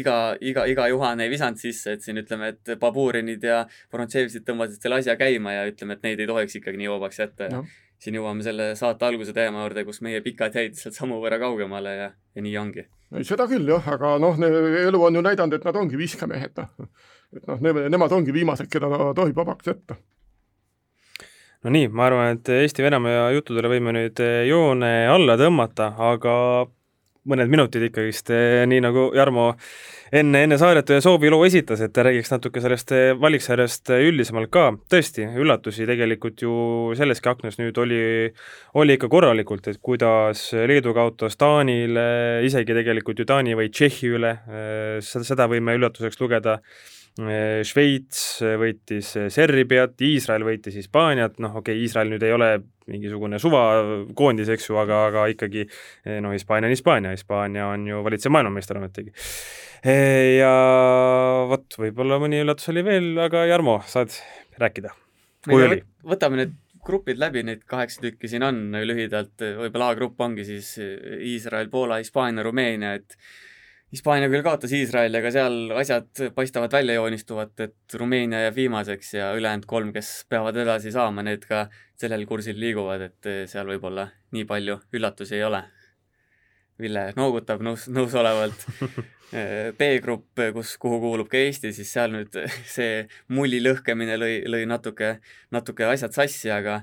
iga, iga, iga Juhan ei visanud sisse, et siin ütleme, et Baburinid ja Vorontševitsid tõmbasid selle asja käima ja ütleme, et neid ei tohiks ikkagi nii vabaks jätta no siin jõuame selle saate alguse teema juurde, kus meie pikad jäid lihtsalt sammu võrra kaugemale ja, ja nii ongi. ei, seda küll jah, aga noh, elu on ju näidanud, et nad ongi viskemehed, noh. et noh, nemad ongi viimased, keda tohib vabaks jätta. no nii, ma arvan, et Eesti-Venemaa juttudele võime nüüd joone alla tõmmata, aga mõned minutid ikkagist, eh, nii nagu Jarmo enne, enne saadet ühe sooviloo esitas, et räägiks natuke sellest eh, valiksarjast üldisemalt ka. tõesti, üllatusi tegelikult ju selleski aknas nüüd oli, oli ikka korralikult, et kuidas Leedu kaotas Taanile, isegi tegelikult ju Taani või Tšehhi üle, eh, seda võime üllatuseks lugeda Šveits võitis Serbiat, Iisrael võitis Hispaaniat, noh okei okay,, Iisrael nüüd ei ole mingisugune suvakoondis, eks ju, aga, aga ikkagi noh, Hispaania on Hispaania, Hispaania on ju valitsev maailmameister ometigi. ja vot, võib-olla mõni üllatus oli veel, aga Jarmo, saad rääkida, kui oli? võtame need grupid läbi, neid kaheksa tükki siin on lühidalt, võib-olla A-grupp ongi siis Iisrael, Poola, Hispaania, Rumeenia, et Hispaania küll kaotas Iisraeli, aga seal asjad paistavad välja joonistuvat, et Rumeenia jääb viimaseks ja ülejäänud kolm, kes peavad edasi saama, need ka sellel kursil liiguvad, et seal võib-olla nii palju üllatusi ei ole. Ville noogutab nõus, nõusolevalt. [LAUGHS] B-grupp, kus, kuhu kuulub ka Eesti, siis seal nüüd [LAUGHS] see mulli lõhkemine lõi, lõi natuke, natuke asjad sassi, aga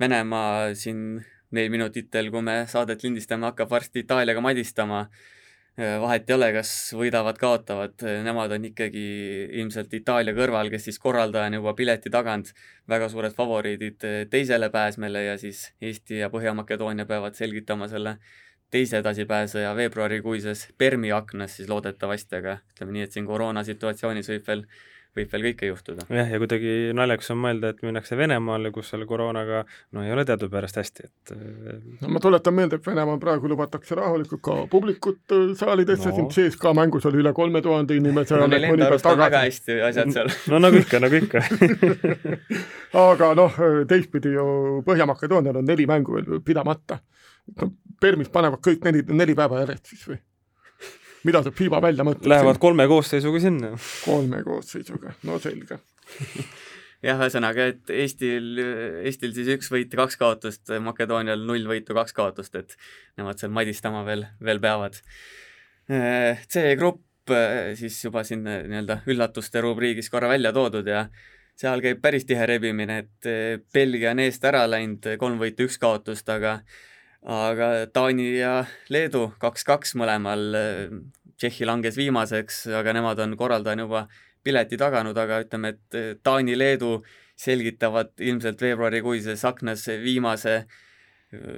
Venemaa siin neil minutitel, kui me saadet lindistame, hakkab varsti Itaaliaga madistama vahet ei ole, kas võidavad, kaotavad, äh, nemad on ikkagi ilmselt Itaalia kõrval, kes siis korraldajana juba pileti tagant, väga suured favoriidid äh, teisele pääsmele ja siis Eesti ja Põhja-Makedoonia peavad selgitama selle teise edasipääseja veebruarikuises Permi aknas siis loodetavasti, aga ütleme nii, et siin koroona situatsioonis võib veel võib veel kõike juhtuda. jah, ja kuidagi naljakas on mõelda, et minnakse Venemaale, kus selle koroonaga no ei ole teadupärast hästi, et no ma tuletan meelde, et Venemaal praegu lubatakse rahulikult ka publikut äh, saalidesse no., siin CSKA mängus oli üle kolme tuhande inimese no neil enda arust on väga hästi asjad seal [LAUGHS] no nagu ikka, nagu ikka [LAUGHS] aga noh, teistpidi ju Põhja-Makedoonial on neli mängu veel pidamata. no Permis panevad kõik neli, neli päeva järjest siis või? Mida see FIBA välja mõtleb? Lähevad siin? kolme koosseisuga sinna. kolme koosseisuga, no selge [LAUGHS] jah, ühesõnaga, et Eestil, Eestil siis üks võit ja kaks kaotust, Makedoonial null võitu, kaks kaotust, et nemad seal madistama veel, veel peavad. C-grupp siis juba siin nii-öelda üllatuste rubriigis korra välja toodud ja seal käib päris tihe rebimine, et Belgia on eest ära läinud, kolm võitu, üks kaotust, aga aga Taani ja Leedu kaks-kaks mõlemal, Tšehhi langes viimaseks, aga nemad on korraldajana juba pileti taganud, aga ütleme, et Taani-Leedu selgitavad ilmselt veebruarikuises aknas viimase,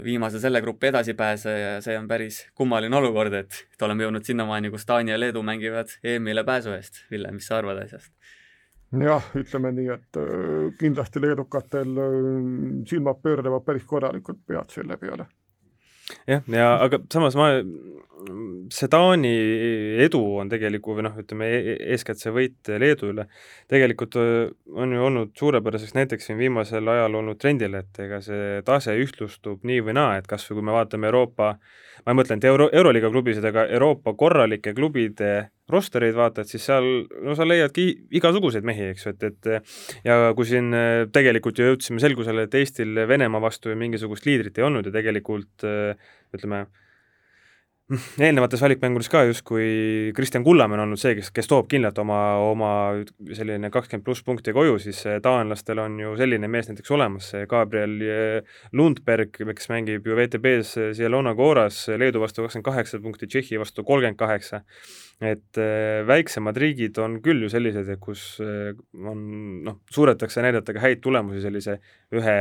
viimase selle grupi edasipääse ja see on päris kummaline olukord, et, et oleme jõudnud sinnamaani, kus Taani ja Leedu mängivad EM-ile pääsu eest. Ville, mis sa arvad asjast? jah, ütleme nii, et kindlasti leedukatel silmad pöörlevad päris korralikult pead selle peale jah, ja aga samas ma, see Taani edu on tegelikult või noh, ütleme e-, eeskätt see võit Leedu üle, tegelikult on ju olnud suurepäraseks näiteks siin viimasel ajal olnud trendil, et ega see tase ühtlustub nii või naa, et kas või kui me vaatame Euroopa, ma ei mõtle ainult Euro, Euroliiga klubisid, aga Euroopa korralike klubide rostereid vaatad, siis seal, no sa leiadki igasuguseid mehi, eks ju, et, et ja kui siin tegelikult ju jõudsime selgusele, et Eestil Venemaa vastu ju mingisugust liidrit ei olnud ja tegelikult ütleme, eelnevates valikmängudes ka justkui Kristjan Kullamäe on olnud see, kes, kes toob kindlalt oma, oma selline kakskümmend pluss punkti koju, siis taanlastel on ju selline mees näiteks olemas, see Gabriel Lundberg, kes mängib ju WTB-s Zielona Goras Leedu vastu kakskümmend kaheksa punkti, Tšehhi vastu kolmkümmend kaheksa. et väiksemad riigid on küll ju sellised, kus on noh, suudetakse näidata ka häid tulemusi sellise ühe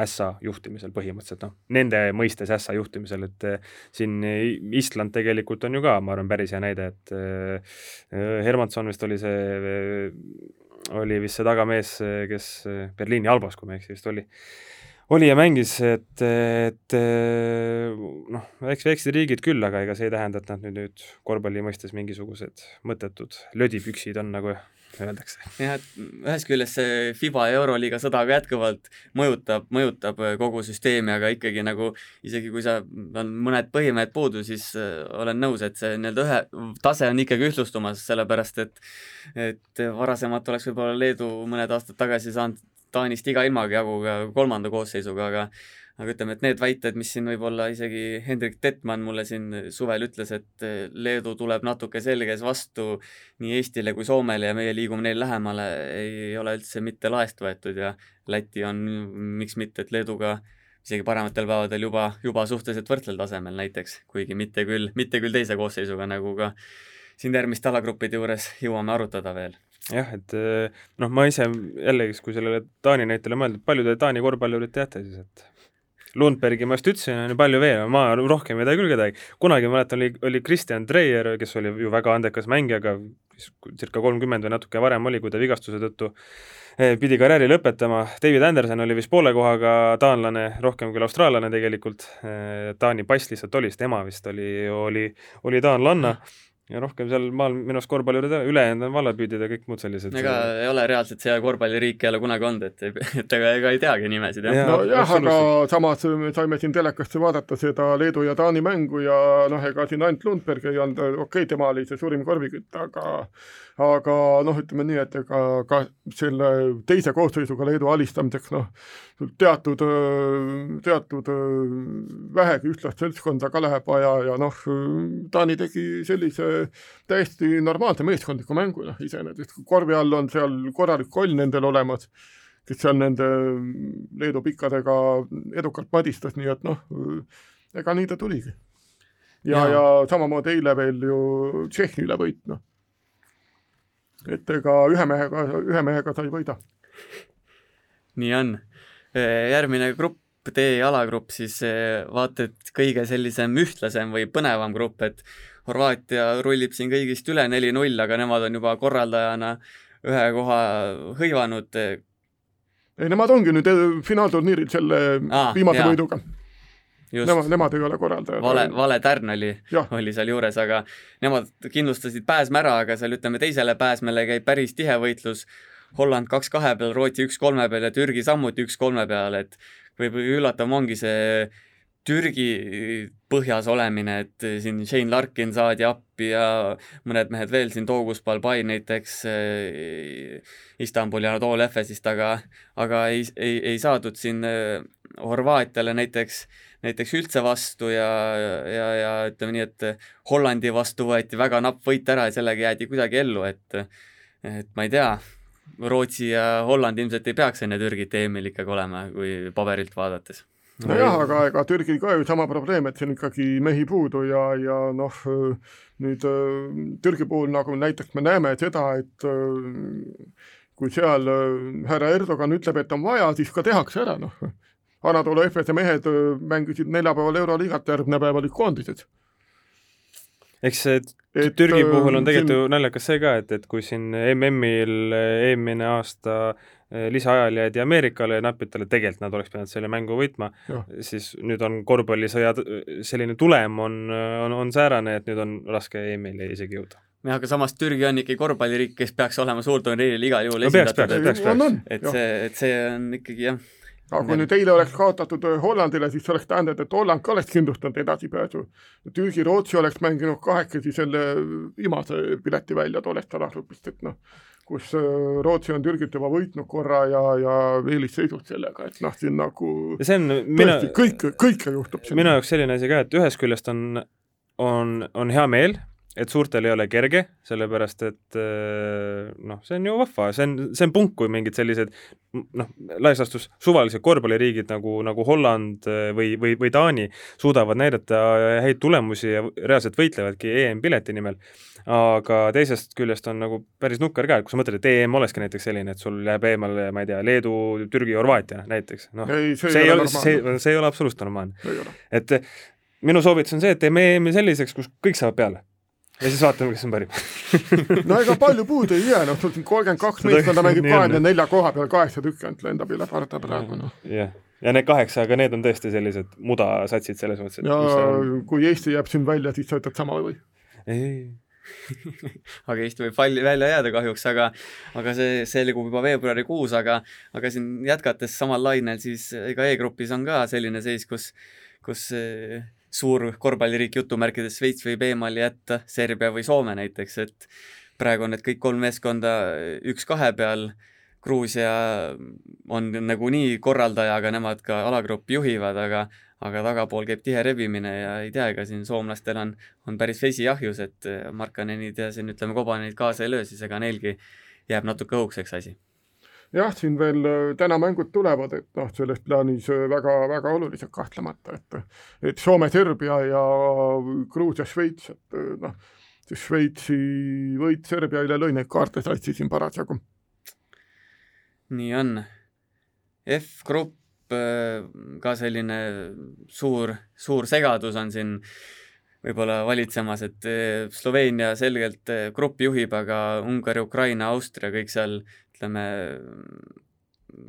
ässa juhtimisel põhimõtteliselt, noh, nende mõistes ässa juhtimisel, et eh, siin Island tegelikult on ju ka, ma arvan, päris hea näide, et eh, Hermanson vist oli see, oli vist see tagamees, kes Berliini Albas, kui ma ei eksi, vist oli oli ja mängis, et, et noh, eks väiksed riigid küll, aga ega see ei tähenda, et nad nüüd, nüüd korvpalli mõistes mingisugused mõttetud lödipüksid on, nagu öeldakse. jah, et ühest küljest see FIBA Euroliiga sõda ka jätkuvalt mõjutab, mõjutab kogu süsteemi, aga ikkagi nagu isegi kui sa, on mõned põhimehed puudu, siis äh, olen nõus, et see nii-öelda ühe, tase on ikkagi ühtlustumas, sellepärast et et varasemalt oleks võib-olla Leedu mõned aastad tagasi saanud Taanist iga ilmaga jagu ka kolmanda koosseisuga, aga aga ütleme, et need väited, mis siin võib-olla isegi Hendrik Tetman mulle siin suvel ütles, et Leedu tuleb natuke selges vastu nii Eestile kui Soomele ja meie liigume neile lähemale, ei ole üldse mitte laest võetud ja Läti on, miks mitte, et Leeduga isegi parematel päevadel juba, juba suhteliselt võrdsel tasemel näiteks, kuigi mitte küll, mitte küll teise koosseisuga, nagu ka siin järgmiste alagruppide juures jõuame arutada veel. Jah, et noh, ma ise jällegi, kui sellele Taani näitele mõelda, palju te Taani korvpallurit teate siis, et Lundbergi ma just ütlesin, on ju palju veel, ma rohkem ei tea küll kedagi. kunagi ma mäletan, oli, oli Kristjan Treier, kes oli ju väga andekas mängija, aga circa kolmkümmend või natuke varem oli, kui ta vigastuse tõttu eh, pidi karjääri lõpetama. David Anderson oli vist poole kohaga taanlane, rohkem küll austraallane tegelikult. Eh, Taani pass lihtsalt oli, sest ema vist oli, oli, oli taanlanna ja rohkem seal maal minu arust korvpalli ole, ülejäänud on vallapüüdid ja kõik muud sellised. ega ei ole reaalselt see korvpalliriik ei ole kunagi olnud, et, et ega, ega ei teagi nimesid, jah ja,? nojah, aga samas me saime siin telekast vaadata seda Leedu ja Taani mängu ja noh, ega siin ainult Lundberg ei olnud, okei okay,, tema oli see suurim korvikütt, aga aga noh, ütleme nii, et ega ka selle teise koosseisuga Leedu alistamiseks noh, teatud, teatud vähegi ühtlast seltskonda ka läheb vaja ja noh, Taani tegi sellise täiesti normaalse meeskondliku mängu, noh iseenesest korvi all on seal korralik koll nendel olemas, kes seal nende Leedu pikkadega edukalt madistas, nii et noh, ega nii ta tuligi. ja, ja, ja samamoodi eile veel ju Tšehhile võit, noh et ega ühe mehega, ühe mehega sa ei võida. nii on. järgmine grupp, D alagrupp siis vaata et kõige sellisem ühtlasem või põnevam grupp, et Horvaatia rullib siin kõigist üle neli-null, aga nemad on juba korraldajana ühe koha hõivanud. ei, nemad ongi nüüd finaalturniiril selle ah, viimase jaa. võiduga Nemad, nemad ei ole korraldajad. vale, vale tärn oli, oli seal juures, aga nemad kindlustasid pääsme ära, aga seal ütleme, teisele pääsmele käib päris tihe võitlus. Holland kaks kahe peal, Rootsi üks kolme peal ja Türgi samuti üks kolme peal, et võib-olla üllatav ongi see Türgi põhjas olemine, et siin Shane Larkin saadi appi ja mõned mehed veel siin, Togus Balbai näiteks Istanbuli Anadolu Efesist, aga, aga ei, ei, ei saadud siin Horvaatiale näiteks näiteks üldse vastu ja, ja, ja ütleme nii, et Hollandi vastu võeti väga napp võit ära ja sellega jäädi kuidagi ellu, et et ma ei tea, Rootsi ja Holland ilmselt ei peaks enne Türgit EM-il ikkagi olema, kui paberilt vaadates nojah, aga ega Türgil ka ju sama probleem, et siin ikkagi mehi puudu ja, ja noh, nüüd Türgi puhul nagu näiteks me näeme seda, et kui seal härra Erdogan ütleb, et on vaja, siis ka tehakse ära, noh. Anatolia Efese mehed mängisid neljapäeval Euroliigat, järgmine päev olid koondised. eks see et, Türgi puhul on tegelikult siin... ju naljakas see ka, et, et kui siin MM-il eelmine aasta lisaajal jäidi Ameerikale ja napitele, tegelikult nad oleks pidanud selle mängu võitma, siis nüüd on korvpallisõja selline tulem on, on, on säärane, et nüüd on raske EM-ile isegi jõuda. Jah, aga samas Türgi on ikkagi korvpalliriik, kes peaks olema suurturniiril igal juhul no, esindatud, et, et see, et see on ikkagi jah, aga kui nüüd eile oleks kaotatud äh, Hollandile, siis see oleks tähendanud, et Holland ka oleks kindlustanud edasipääsu. Türgi, Rootsi oleks mänginud kahekesi selle viimase pileti välja tollest alagrupist, et noh, kus äh, Rootsi on Türgit juba võitnud korra ja, ja eelisseisus sellega, et noh, siin nagu see on mina, tõesti kõike, kõike juhtub. minu jaoks selline asi ka, et ühest küljest on, on, on hea meel, et suurtel ei ole kerge, sellepärast et äh, noh, see on ju vahva, see on, see on punk, kui mingid sellised noh, laias laastus suvalised korvpalliriigid nagu, nagu Holland äh, või, või, või Taani suudavad näidata häid tulemusi ja reaalselt võitlevadki EM-pileti nimel. aga teisest küljest on nagu päris nukker ka, et kui sa mõtled, et EM olekski näiteks selline, et sul jääb eemale, ma ei tea, Leedu, Türgi, Horvaatia näiteks, noh, see ei ole, see, see ei ole absoluutselt normaalne. et minu soovitus on see, et teeme EM-i selliseks, kus kõik saavad peale ja siis vaatame, kes on parim. [LAUGHS] No ega palju puudu ei jää, noh, kolmkümmend kaks meeskonda mängib [LAUGHS] kahekümne nelja koha peal, kaheksa tükki ainult lendab üle parda praegu, noh. jah, ja need kaheksa, aga need on tõesti sellised mudasatsid selles mõttes, et ja on... kui Eesti jääb siin välja, siis sa ütled sama või? ei. [LAUGHS] Aga Eesti võib falli välja jääda kahjuks, aga, aga see selgub juba veebruarikuus, aga, aga siin jätkates samal lainel, siis ega E-grupis on ka selline seis, kus, kus eh, suur korvpalliriik jutumärkides Šveits võib eemale jätta Serbia või Soome näiteks, et praegu on need kõik kolm meeskonda üks-kahe peal Gruusia on nagunii korraldaja, aga nemad ka alagruppi juhivad, aga aga tagapool käib tihe rebimine ja ei tea, ega siin soomlastel on, on päris vesi ahjus, et Markkanenid ja siin ütleme, Kobanenid kaasa ei löö, siis ega neilgi jääb natuke õhukeseks asi. Jah, siin veel äh, täna mängud tulevad, et noh, selles plaanis väga-väga äh, olulised kahtlemata, et et Soome, Serbia ja Gruusia, Šveits, et äh, noh, Šveitsi võit Serbia üle lõi neid kaarte sassi siin parasjagu nii on. F-grupp äh, ka selline suur, suur segadus on siin võib-olla valitsemas, et äh, Sloveenia selgelt äh, gruppi juhib, aga Ungari, Ukraina, Austria, kõik seal ütleme,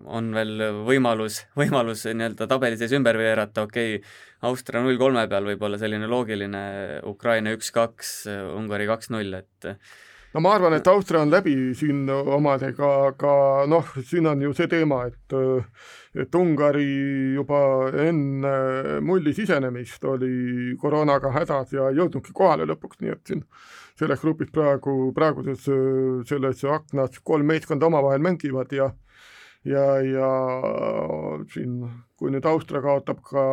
on veel võimalus, võimalus nii-öelda tabeli sees ümber veerata, okei okay,, Austria null kolme peal võib-olla selline loogiline, Ukraina üks-kaks, Ungari kaks-null, et no ma arvan, et Austria on läbi siin omadega, aga noh, siin on ju see teema, et et Ungari juba enne mulli sisenemist oli koroonaga hädas ja ei jõudnudki kohale lõpuks, nii et siin selles grupis praegu, praeguses selles aknas kolm meeskonda omavahel mängivad ja ja, ja siin, kui nüüd Austria kaotab ka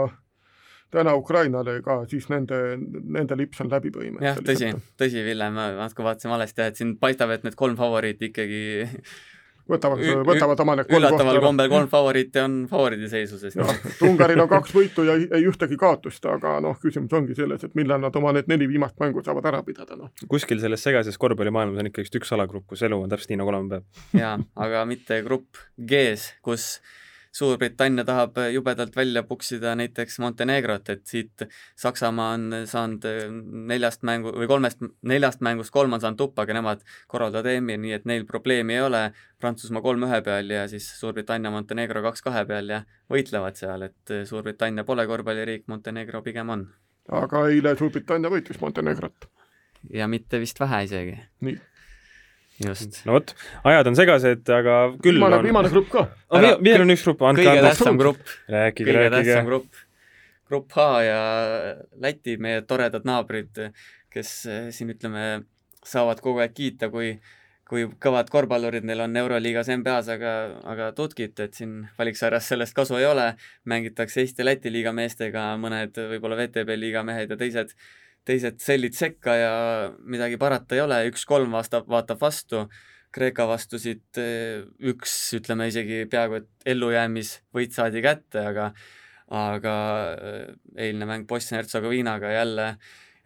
täna Ukrainale ka, siis nende, nende lips on läbi põhimõtteliselt. jah, tõsi, tõsi, Ville, ma natuke vaatasin valesti, et siin paistab, et need kolm favoriiti ikkagi võtavad, võtavad omale kolm üllataval kombel kolm favoriiti on favoriidi seisuses. Ungaril on kaks võitu ja ei ühtegi kaotust, aga noh, küsimus ongi selles, et millal nad oma need neli viimast mängu saavad ära pidada, noh. kuskil selles segases korvpallimaailmas on ikkagist üks alagrupp, kus elu on täpselt nii, nagu olema peab. jaa, aga mitte grupp G-s, kus Suurbritannia tahab jubedalt välja puksida näiteks Montenegrot, et siit Saksamaa on saanud neljast mängu või kolmest, neljast mängust kolm on saanud tuppa, aga nemad korraldavad EM-i, nii et neil probleemi ei ole. Prantsusmaa kolm ühe peal ja siis Suurbritannia, Montenegro kaks kahe peal ja võitlevad seal, et Suurbritannia pole korvpalliriik, Montenegro pigem on. aga eile Suurbritannia võitis Montenegrot. ja mitte vist vähe isegi. nii. No vot, ajad on segased, aga küll viimane on... viimane grupp ka. veel on üks grupp, andke kõige tähtsam grupp. rääkige, rääkige. grupp. grupp H ja Läti, meie toredad naabrid, kes eh, siin ütleme, saavad kogu aeg kiita, kui kui kõvad korvpallurid neil on Euroliigas, NBA-s, aga, aga tutkit, et siin valiksarjas sellest kasu ei ole, mängitakse Eesti-Läti liiga meestega, mõned võib-olla VTB liiga mehed ja teised teised sellid sekka ja midagi parata ei ole, üks-kolm vastab, vaatab vastu. Kreeka vastu siit eh, üks, ütleme isegi peaaegu et ellujäämisvõit saadi kätte, aga aga eh, eilne mäng Bosnia-Hertsegoviinaga jälle,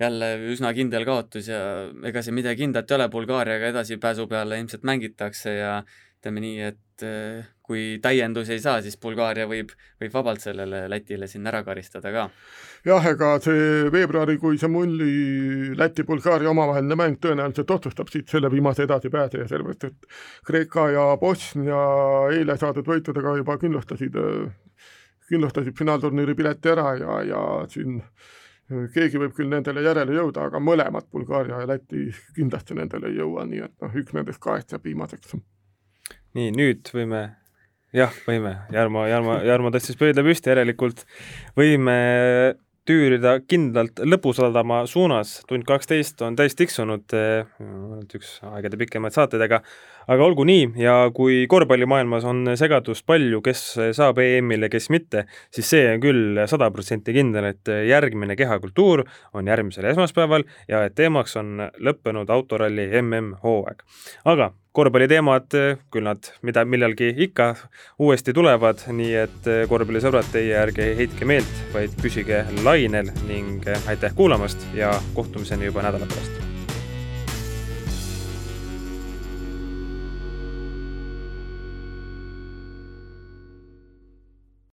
jälle üsna kindel kaotus ja ega siin midagi kindlat ei ole, Bulgaariaga edasipääsu peale ilmselt mängitakse ja ütleme nii, et eh, kui täiendusi ei saa, siis Bulgaaria võib, võib vabalt sellele Lätile siin ära karistada ka. jah, ega see veebruarikuise mulli Läti-Bulgaaria omavaheline mäng tõenäoliselt otsustab siit selle viimase edasipääseja, sellepärast et Kreeka ja Bosnia eile saadud võitudega juba kindlustasid, kindlustasid finaalturniiri pileti ära ja, ja siin keegi võib küll nendele järele jõuda, aga mõlemad, Bulgaaria ja Läti, kindlasti nendele ei jõua, nii et noh, üks nendest kahest jääb viimaseks. nii, nüüd võime jah, võime, Jarmo, Jarmo, Jarmo tõstis pöidla püsti, järelikult võime tüürida kindlalt lõpusadama suunas, tund kaksteist on täis tiksunud, üks aegade pikemaid saateid, aga aga olgu nii. Ja kui korvpallimaailmas on segadust palju, kes saab EM-ile, kes mitte, siis see on küll sada protsenti kindel, et järgmine kehakultuur on järgmisel esmaspäeval ja et teemaks on lõppenud autoralli MM-hooaeg. aga korvpalliteemad, küll nad mida, millalgi ikka uuesti tulevad, nii et korvpallisõbrad, teie ärge heitke meelt, vaid püsige lainel ning aitäh kuulamast ja kohtumiseni juba nädala pärast